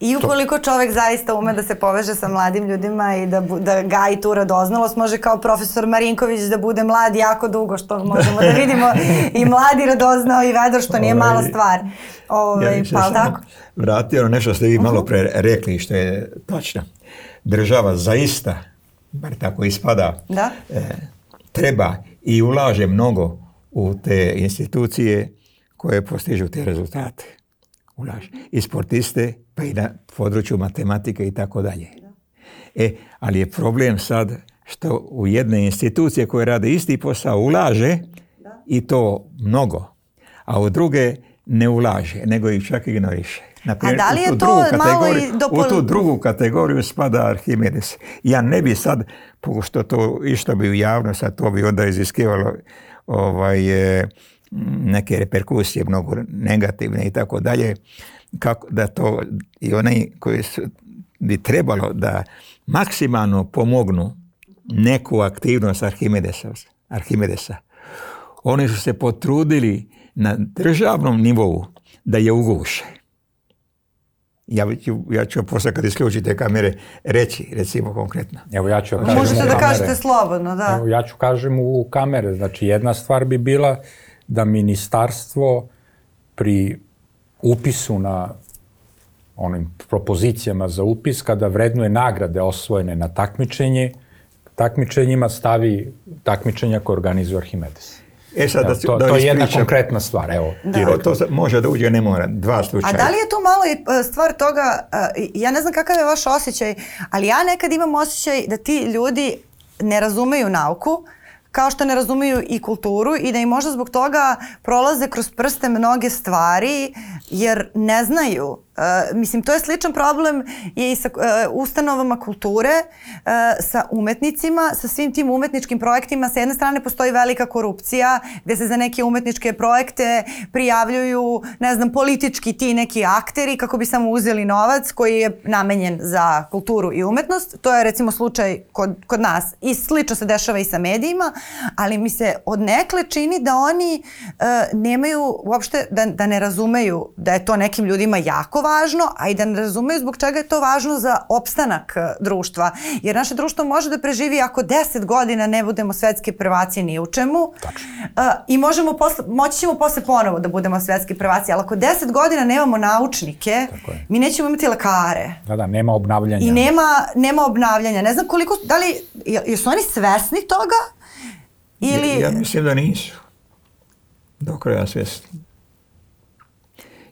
I ukoliko čovek zaista ume da se poveže sa mladim ljudima i da, da gaji tu radoznalost, može kao profesor Marinković da bude mlad jako dugo, što možemo da vidimo i mladi radoznao i vedar, što nije mala ovaj, stvar. Ove, ovaj, ja pa, da tako? Vratio na nešto ste vi malo mhm. pre rekli, što je tačno. Država zaista, bar tako ispada, da? e, treba i ulaže mnogo u te institucije koje postižu te rezultate ulaže. I sportiste, pa i na području matematike i tako dalje. E, ali je problem sad što u jedne institucije koje rade isti posao ulaže i to mnogo, a u druge ne ulaže, nego ih čak ignoriše. Naprimjer, a da li je to malo i do... U tu drugu kategoriju spada Arhimedes. Ja ne bi sad, pošto to išlo bi u javnost, a to bi onda iziskivalo ovaj, e, neke reperkusije mnogo negativne i tako dalje kako da to i oni koji su, bi trebalo da maksimalno pomognu neku aktivnost Arhimedesa, Arhimedesa. Oni su se potrudili na državnom nivou da je uguše. Ja, ću, ja ću posle kad isključite kamere reći, recimo konkretno. Evo ja ću kažem Možete da kažete slobodno, da. Evo ja ću kažem u kamere, znači jedna stvar bi bila da ministarstvo pri upisu na onim propozicijama za upis, kada vrednuje nagrade osvojene na takmičenje, takmičenjima stavi takmičenja koje organizuje Arhimedes. E sad, da, to, da to je jedna konkretna stvar, evo. Da. to može da uđe, ne mora, dva slučaja. A da li je to malo e, stvar toga, e, ja ne znam kakav je vaš osjećaj, ali ja nekad imam osjećaj da ti ljudi ne razumeju nauku, kao što ne razumiju i kulturu i da im možda zbog toga prolaze kroz prste mnoge stvari jer ne znaju Uh, mislim, to je sličan problem i sa uh, ustanovama kulture, uh, sa umetnicima, sa svim tim umetničkim projektima. Sa jedne strane postoji velika korupcija gde se za neke umetničke projekte prijavljuju, ne znam, politički ti neki akteri kako bi samo uzeli novac koji je namenjen za kulturu i umetnost. To je recimo slučaj kod, kod nas i slično se dešava i sa medijima, ali mi se odnekle čini da oni uh, nemaju uopšte, da, da ne razumeju da je to nekim ljudima jako važno, a i da ne razumeju zbog čega je to važno za opstanak e, društva. Jer naše društvo može da preživi ako 10 godina ne budemo svetski prvaci ni u čemu. Tačno. E, I možemo posle, moći ćemo posle ponovo da budemo svetski prvaci, ali ako 10 godina nemamo naučnike, mi nećemo imati lekare. Da, da, nema obnavljanja. I nema, nema obnavljanja. Ne znam koliko, da li, jesu oni svesni toga? Ili... Ja, ja mislim da nisu. Do kraja svesni.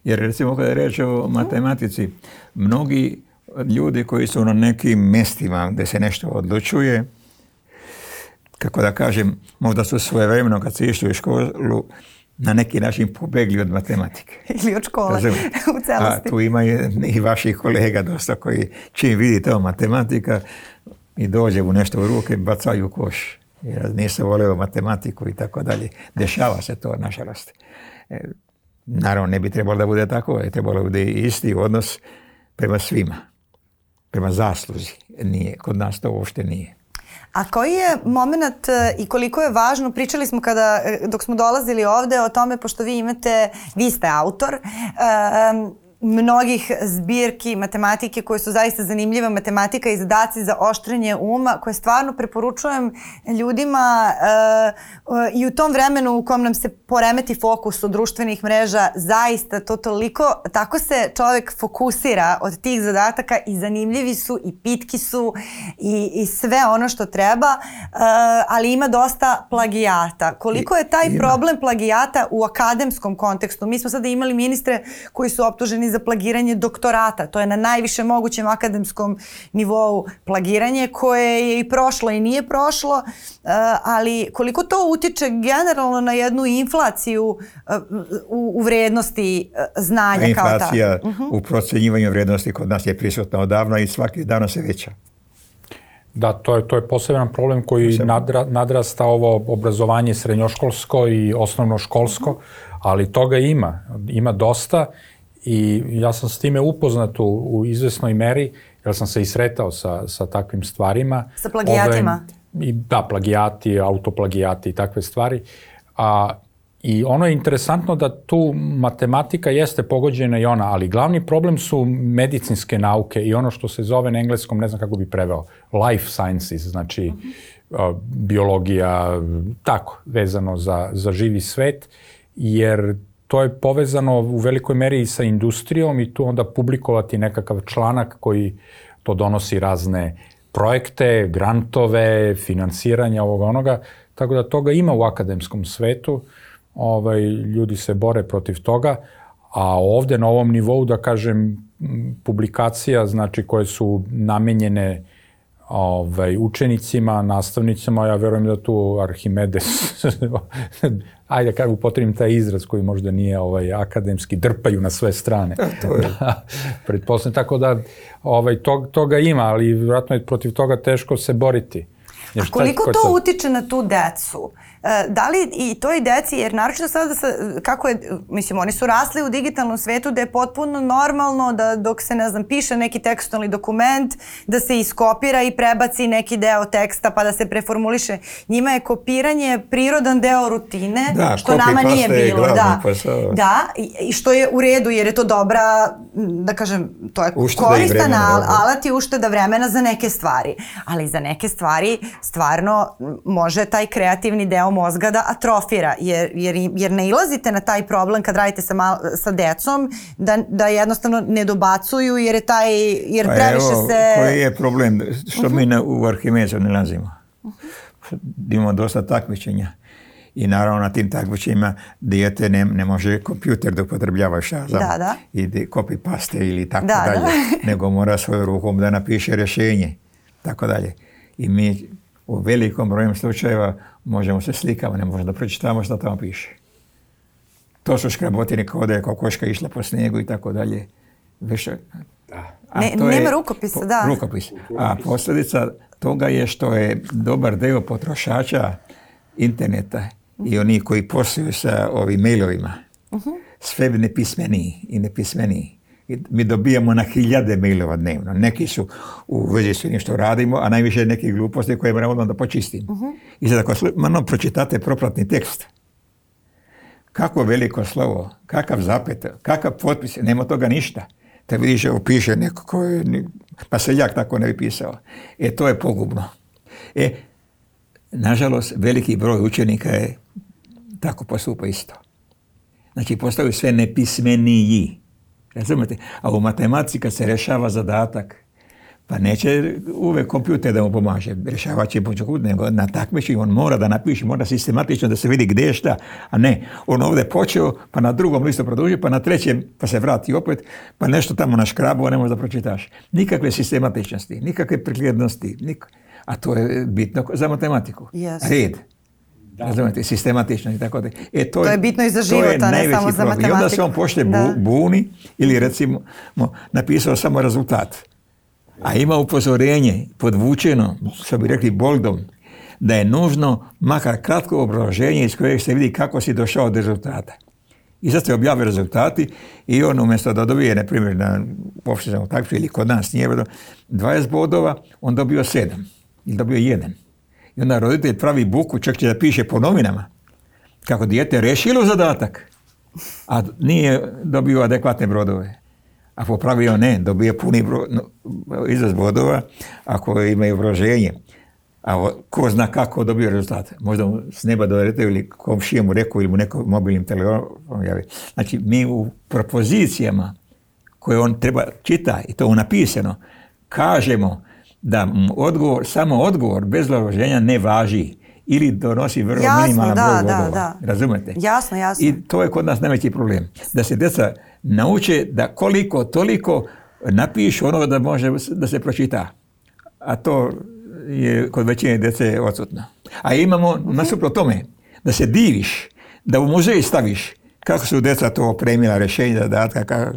Jer recimo kada je riječ o da. matematici, mnogi ljudi koji su na nekim mestima gdje se nešto odlučuje, kako da kažem, možda su svoje vremeno kad su išli u školu na neki način pobegli od matematike. Ili od škole u celosti. A tu ima i vaših kolega dosta koji čim vidi to matematika i dođe u nešto u ruke, bacaju koš. Jer nisam voleo matematiku i tako dalje. Dešava se to, nažalost. E, Naravno, ne bi trebalo da bude tako, je trebalo da bude isti odnos prema svima, prema zasluzi. Nije, kod nas to uopšte nije. A koji je moment e, i koliko je važno, pričali smo kada, e, dok smo dolazili ovde o tome, pošto vi imate, vi ste autor, um, mnogih zbirki matematike koje su zaista zanimljive, matematika i zadaci za oštrenje uma, koje stvarno preporučujem ljudima uh, uh, i u tom vremenu u kom nam se poremeti fokus od društvenih mreža, zaista to toliko, tako se čovek fokusira od tih zadataka i zanimljivi su i pitki su i, i sve ono što treba, uh, ali ima dosta plagijata. Koliko je taj I, problem plagijata u akademskom kontekstu? Mi smo sada imali ministre koji su optuženi za plagiranje doktorata. To je na najvišem mogućem akademskom nivou plagiranje koje je i prošlo i nije prošlo, eh, ali koliko to utiče generalno na jednu inflaciju eh, u, u vrednosti eh, znanja Inflacija kao ta. Inflacija uh -huh. u mhm. procenjivanju vrednosti kod nas je prisutna odavno i svaki dan se veća. Da, to je, to je poseban problem koji Posebno. nadra, nadrasta ovo obrazovanje srednjoškolsko i osnovnoškolsko, ali toga ima, ima dosta I ja sam s time upoznat u, u izvesnoj meri, jer sam se i sretao sa, sa takvim stvarima. Sa plagijatima? Ove, ovaj, i, da, plagijati, autoplagijati i takve stvari. A, I ono je interesantno da tu matematika jeste pogođena i ona, ali glavni problem su medicinske nauke i ono što se zove na engleskom, ne znam kako bi preveo, life sciences, znači uh mhm. -huh. biologija, tako, vezano za, za živi svet, jer to je povezano u velikoj meri i sa industrijom i tu onda publikovati nekakav članak koji to donosi razne projekte, grantove, finansiranja ovoga onoga, tako da toga ima u akademskom svetu, ovaj, ljudi se bore protiv toga, a ovde na ovom nivou, da kažem, publikacija, znači koje su namenjene ovaj, učenicima, nastavnicima, ja verujem da tu Arhimedes, ajde kako upotrebim taj izraz koji možda nije ovaj, akademski, drpaju na sve strane. to je. Da, pretpostavljam, tako da ovaj, to, toga ima, ali vjerojatno je protiv toga teško se boriti. Jer A koliko to sad... utiče na tu decu? E, da li i toj deci, jer naročito sada sa, kako je, mislim, oni su rasli u digitalnom svetu da je potpuno normalno da dok se, ne znam, piše neki tekstualni dokument, da se iskopira i prebaci neki deo teksta pa da se preformuliše. Njima je kopiranje prirodan deo rutine, da, što nama nije bilo. Glavno, da, pa da, i što je u redu, jer je to dobra, da kažem, to je ušteda koristan vremena, al, da. alat i ušteda vremena za neke stvari. Ali za neke stvari stvarno može taj kreativni deo mozga da atrofira, jer, jer, jer ne ilazite na taj problem kad radite sa, mal, sa decom, da, da jednostavno ne dobacuju jer je taj, jer pa previše evo, se... koji je problem, što uh -huh. mi mhm. na, u Arhimezu ne lazimo. Uh mhm. -huh. Imamo dosta takmičenja. I naravno na tim takmičenjima dijete ne, ne može kompjuter da upotrebljava šta da, da. i copy paste ili tako da, da. dalje, da. nego mora svojom rukom da napiše rešenje, tako dalje. I mi u velikom brojem slučajeva možemo se slikama, ne možemo da pročitamo šta tamo piše. To su škrabotine kao da je kokoška išla po snijegu i tako dalje. Više, a ne, to nema je, rukopisa, da. Rukopis. A posledica toga je što je dobar deo potrošača interneta i oni koji posluju sa ovim mailovima uh-huh. sve nepismeniji i nepismeniji i mi dobijamo na hiljade mailova dnevno. Neki su u vezi s onim što radimo, a najviše neke gluposti koje moramo da počistimo. Uh mhm. -huh. I sad ako malo pročitate propratni tekst, kako veliko slovo, kakav zapet, kakav potpis, nema toga ništa. Te vidiš, evo piše neko ko je, pa seljak tako ne bi pisao. E, to je pogubno. E, nažalost, veliki broj učenika je tako postupa isto. Znači, postaju sve nepismeniji. Razumete? A u matematika se rešava zadatak, pa neće uvek kompjuter da mu pomaže, rješavat će nego na takmičenju on mora da napiše, mora sistematično da se vidi gde šta, a ne, on ovde počeo, pa na drugom listu produži, pa na trećem, pa se vrati opet, pa nešto tamo na škrabu, a ne možeš da pročitaš. Nikakve sistematičnosti, nikakve prikljednosti, nik... a to je bitno za matematiku. Yes. Red. Da. Razumete, sistematično i tako da. E, to, to je bitno i za život, a ne samo za matematiku. I onda se on pošlje bu, da. buni ili recimo napisao samo rezultat. A ima upozorenje, podvučeno, što bi rekli boldom, da je nužno makar kratko obrazloženje iz kojeg se vidi kako si došao do rezultata. I sad se objave rezultati i on umjesto da dobije, na primjer, na opštinskom takvu ili kod nas nije 20 bodova, on dobio 7 ili dobio 1. I onda roditelj pravi buku, čak će da piše po novinama. Kako dijete rešilo zadatak, a nije dobio adekvatne brodove. Ako pravio ne, dobije puni bro, izraz brodova, ako imaju vroženje. A ko zna kako dobio rezultat. Možda mu s neba dovedete ili komšije mu rekao ili mu neko mobilnim telefonom javi. Znači, mi u propozicijama koje on treba čita i to napisano, kažemo da odgovor, samo odgovor bez obrazloženja ne važi ili donosi vrlo jasno, minimalan da, broj da, da, da, Razumete? Jasno, jasno. I to je kod nas najveći problem. Da se deca nauče da koliko toliko napišu ono da može da se pročita. A to je kod većine dece odsutno. A imamo okay. nasuprot tome da se diviš, da u muzej staviš kako su deca to opremila, rešenja, zadatka, kako,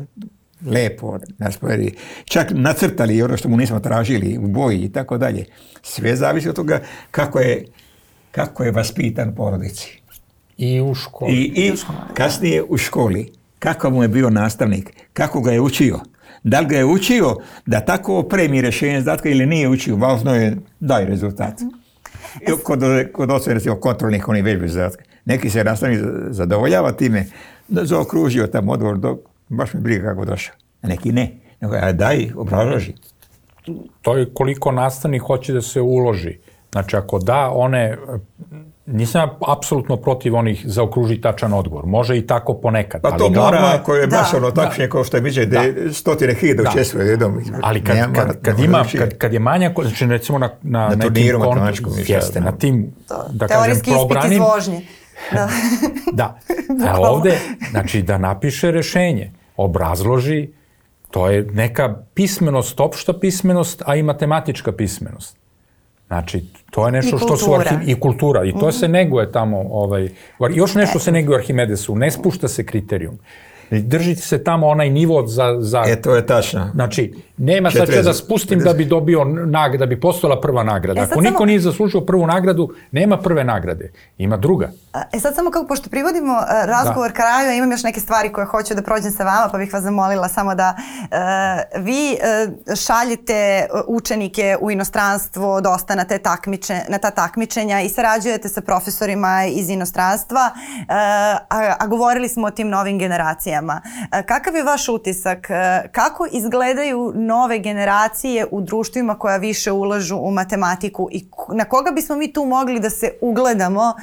lepo rasporedi, čak nacrtali ono što mu nismo tražili u boji i tako dalje. Sve zavisi od toga kako je, kako je vaspitan porodici. I u školi. I, i kasnije u školi. Kako mu je bio nastavnik, kako ga je učio. Da li ga je učio da tako opremi rešenje zadatka ili nije učio, važno je daj rezultat. Mhm. Kod, kod oce, recimo, kontrolnih onih vežbi zadatka. Neki se nastavnik zadovoljava time, zaokružio tam odgovor, do, baš mi briga kako došao. A neki ne. Nego, a daj, obrazloži. To je koliko nastavnik hoće da se uloži. Znači, ako da, one Nisam apsolutno protiv onih za zaokruži tačan odgovor. Može i tako ponekad. Pa to ali mora je... ako je da, baš ono takšnje da, kao što je biće da, da, stotine hiljada da. učestvuje jednom. Da ali kad, nema, kad, kad, ima, kad, kad je manja, znači recimo na, na, na nekim kontu, jeste, da. na tim, da, da kažem, probranim, Da. da. A ovde, znači, da napiše rešenje, obrazloži, to je neka pismenost, opšta pismenost, a i matematička pismenost. Znači, to je nešto što su arhim, i kultura i to mm. se neguje tamo ovaj još nešto e. se neguje Arhimedesu, ne spušta se kriterijum. Držite se tamo onaj nivo za za E to je tačno. Znači, Nema sad da spustim 50. da bi dobio nag, da bi postala prva nagrada. E, Ako niko samo... nije zaslužio prvu nagradu, nema prve nagrade, ima druga. E sad samo kako, pošto privodimo e, razgovor da. kraju, imam još neke stvari koje hoću da prođem sa vama, pa bih vas zamolila samo da uh, vi uh, e, šaljete učenike u inostranstvo dosta da na, te takmiče, na ta takmičenja i sarađujete sa profesorima iz inostranstva, uh, a, a govorili smo o tim novim generacijama. Uh, kakav je vaš utisak? Uh, kako izgledaju nove generacije u društvima koja više ulažu u matematiku i na koga bismo mi tu mogli da se ugledamo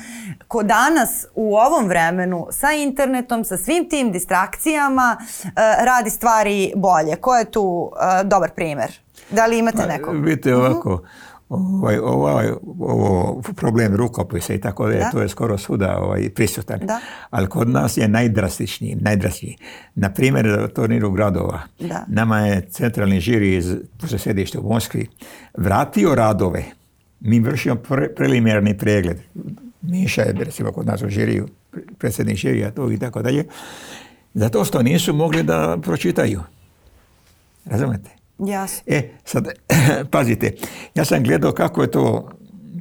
ko danas u ovom vremenu sa internetom, sa svim tim distrakcijama e, radi stvari bolje? Ko je tu e, dobar primer? Da li imate pa, nekog? Vidite mhm. ovako, uh -huh ovaj, ovaj, ovo, problem rukopisa i tako da, to je skoro svuda ovaj, prisutan. Da. Ali kod nas je najdrastičniji, najdrastičniji. Na primjer, na turniru gradova. Da. Nama je centralni žiri iz pošto sedište u Moskvi vratio radove. Mi vršimo pre, preliminarni pregled. Miša je recimo kod nas u žiriju, predsjednik žirija tog i tako dalje. Zato što nisu mogli da pročitaju. Razumete? Jasno. E, sad, pazite, ja sam gledao kako je to,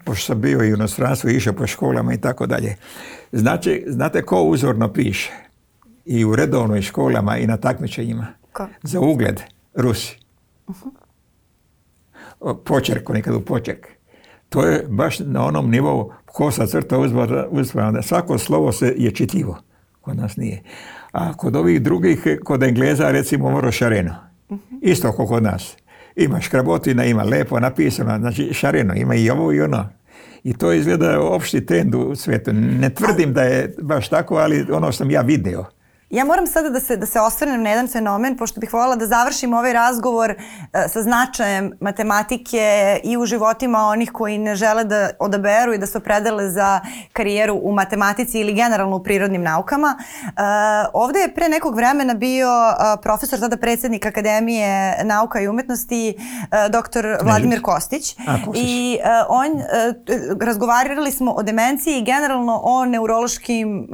pošto sam bio i u inostranstvu, išao po školama i tako dalje. Znači, znate ko uzorno piše? I u redovnoj školama i na takmičenjima. Ko? Za ugled, Rusi. Uh-huh. Počerk, nekad u počerk. To je baš na onom nivou ko sa crta uzvana. Svako slovo se je čitljivo. Kod nas nije. A kod ovih drugih, kod Engleza recimo moro šareno Mhm. Isto kao kod nas. Ima škrabotina, ima lepo napisano, znači šareno, ima i ovo i ono. I to izgleda opšti trend u svetu. Ne tvrdim da je baš tako, ali ono sam ja video. Ja moram sada da se, da se osvrnem na jedan fenomen, pošto bih voljela da završim ovaj razgovor e, sa značajem matematike i u životima onih koji ne žele da odaberu i da se opredele za karijeru u matematici ili generalno u prirodnim naukama. E, ovde je pre nekog vremena bio e, profesor, tada predsednik Akademije nauka i umetnosti, e, doktor Vladimir Kostić. A, I e, on, e, razgovarali smo o demenciji i generalno o neurologskim e,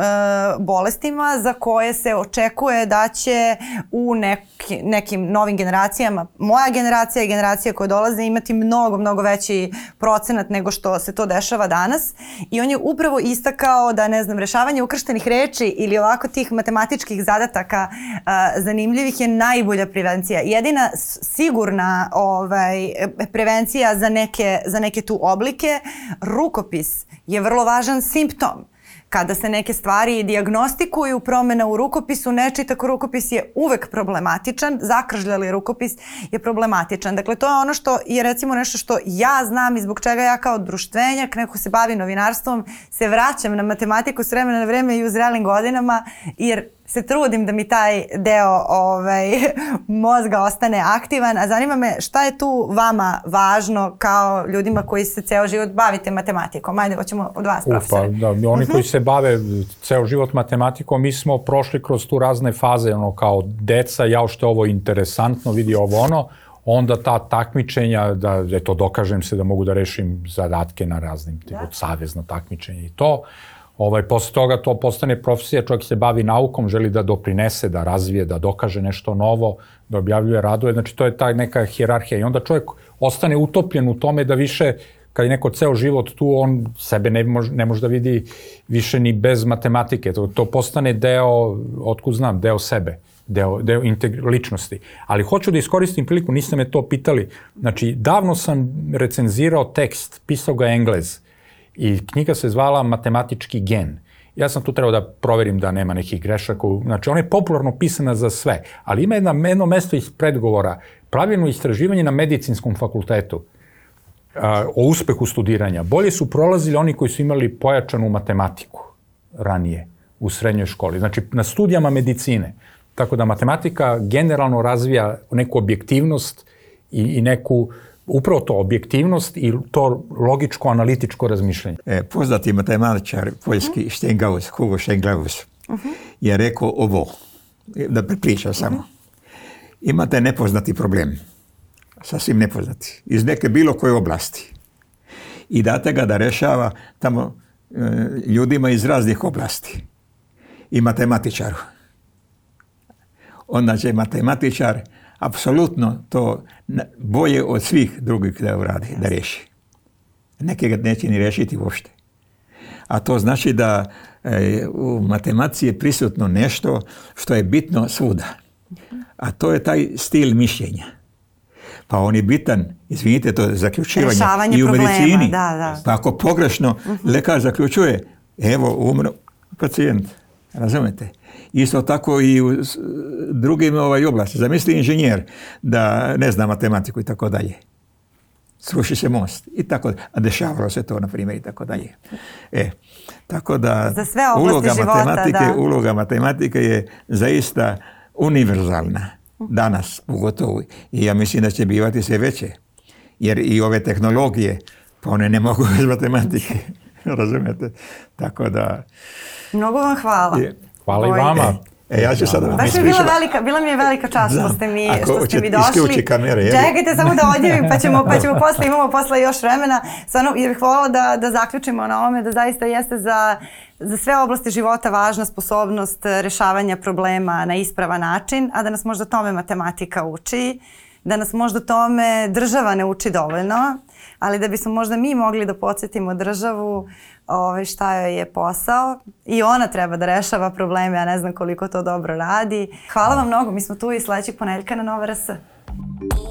bolestima za koje se se očekuje da će u neki, nekim novim generacijama, moja generacija i generacija koja dolaze imati mnogo, mnogo veći procenat nego što se to dešava danas. I on je upravo istakao da, ne znam, rešavanje ukrštenih reči ili ovako tih matematičkih zadataka a, zanimljivih je najbolja prevencija. Jedina sigurna ovaj, prevencija za neke, za neke tu oblike, rukopis je vrlo važan simptom kada se neke stvari diagnostikuju, promena u rukopisu, nečitak rukopis je uvek problematičan, zakržljali rukopis je problematičan. Dakle, to je ono što je recimo nešto što ja znam i zbog čega ja kao društvenjak, neko se bavi novinarstvom, se vraćam na matematiku s vremena na vreme i u zrelim godinama, jer se trudim da mi taj deo ovaj, mozga ostane aktivan, a zanima me šta je tu vama važno kao ljudima koji se ceo život bavite matematikom? Ajde, hoćemo od vas, profesore. Upa, da, oni koji mhm. se bave ceo život matematikom, mi smo prošli kroz tu razne faze, ono kao deca, jao što ovo interesantno, vidi ovo ono, onda ta takmičenja, da eto, dokažem se da mogu da rešim zadatke na raznim, da. od savezna takmičenja i to, Ovaj, posle toga to postane profesija, čovjek se bavi naukom, želi da doprinese, da razvije, da dokaže nešto novo, da objavljuje radove, znači to je ta neka hjerarhija i onda čovjek ostane utopljen u tome da više kad je neko ceo život tu, on sebe ne može, ne može da vidi više ni bez matematike. To, to postane deo, otkud znam, deo sebe, deo, deo ličnosti. Ali hoću da iskoristim priliku, niste me to pitali. Znači, davno sam recenzirao tekst, pisao ga Englez, I knjiga se zvala Matematički gen. Ja sam tu trebao da proverim da nema nekih grešaka. Znači, ona je popularno pisana za sve, ali ima jedna, jedno mesto iz predgovora, pravilno istraživanje na medicinskom fakultetu a, o uspehu studiranja. Bolje su prolazili oni koji su imali pojačanu matematiku ranije u srednjoj školi. Znači, na studijama medicine. Tako da matematika generalno razvija neku objektivnost i, i neku uh, upravo to objektivnost i to logičko-analitičko razmišljanje. E, poznati matematičar poljski mm. Štengaus, Hugo Štengaus, mm -hmm. je rekao ovo, da prepriča samo. Mm -hmm. Imate nepoznati problem, sasvim nepoznati, iz neke bilo koje oblasti. I date ga da rešava tamo e, ljudima iz raznih oblasti. I matematičaru. Onda će matematičar apsolutno to bolje od svih drugih da uradi, da reši. Neke ga neće ni riješiti uopšte. A to znači da e, u matematici je prisutno nešto što je bitno svuda. A to je taj stil mišljenja. Pa on je bitan, izvinite, to je zaključivanje. Rešavanje I u medicini. Da, da. Pa ako pogrešno mhm. lekar zaključuje, evo umro pacijent. Razumete? isto tako i u drugim ovaj, oblasti. Zamisli inženjer da ne zna matematiku i tako dalje. Sruši se most i tako dalje. A dešavalo se to, na primjer, i tako dalje. E, tako da Za sve uloga, života, matematike, da. uloga matematike je zaista univerzalna danas, pogotovo. I ja mislim da će bivati sve veće. Jer i ove tehnologije, pa one ne mogu bez matematike. Razumete? Tako da... Mnogo vam hvala. Je. Hvala Bojde. i vama. E, ja ću sada vam Baš mi velika, bila mi je velika čast što da da. ste mi, Ako što ste mi došli. kamere, jel? Čekajte samo da odjevim, pa ćemo, pa ćemo posle, imamo posle još vremena. Stvarno, jer bih voljela da, da zaključimo na ovome, da zaista jeste za, za sve oblasti života važna sposobnost rešavanja problema na ispravan način, a da nas možda tome matematika uči da nas možda tome država ne uči dovoljno ali da bismo možda mi mogli da podsjetimo državu ovaj, šta joj je posao i ona treba da rešava probleme, ja ne znam koliko to dobro radi. Hvala vam mnogo, mi smo tu i sledećeg ponedeljka na Nova RS.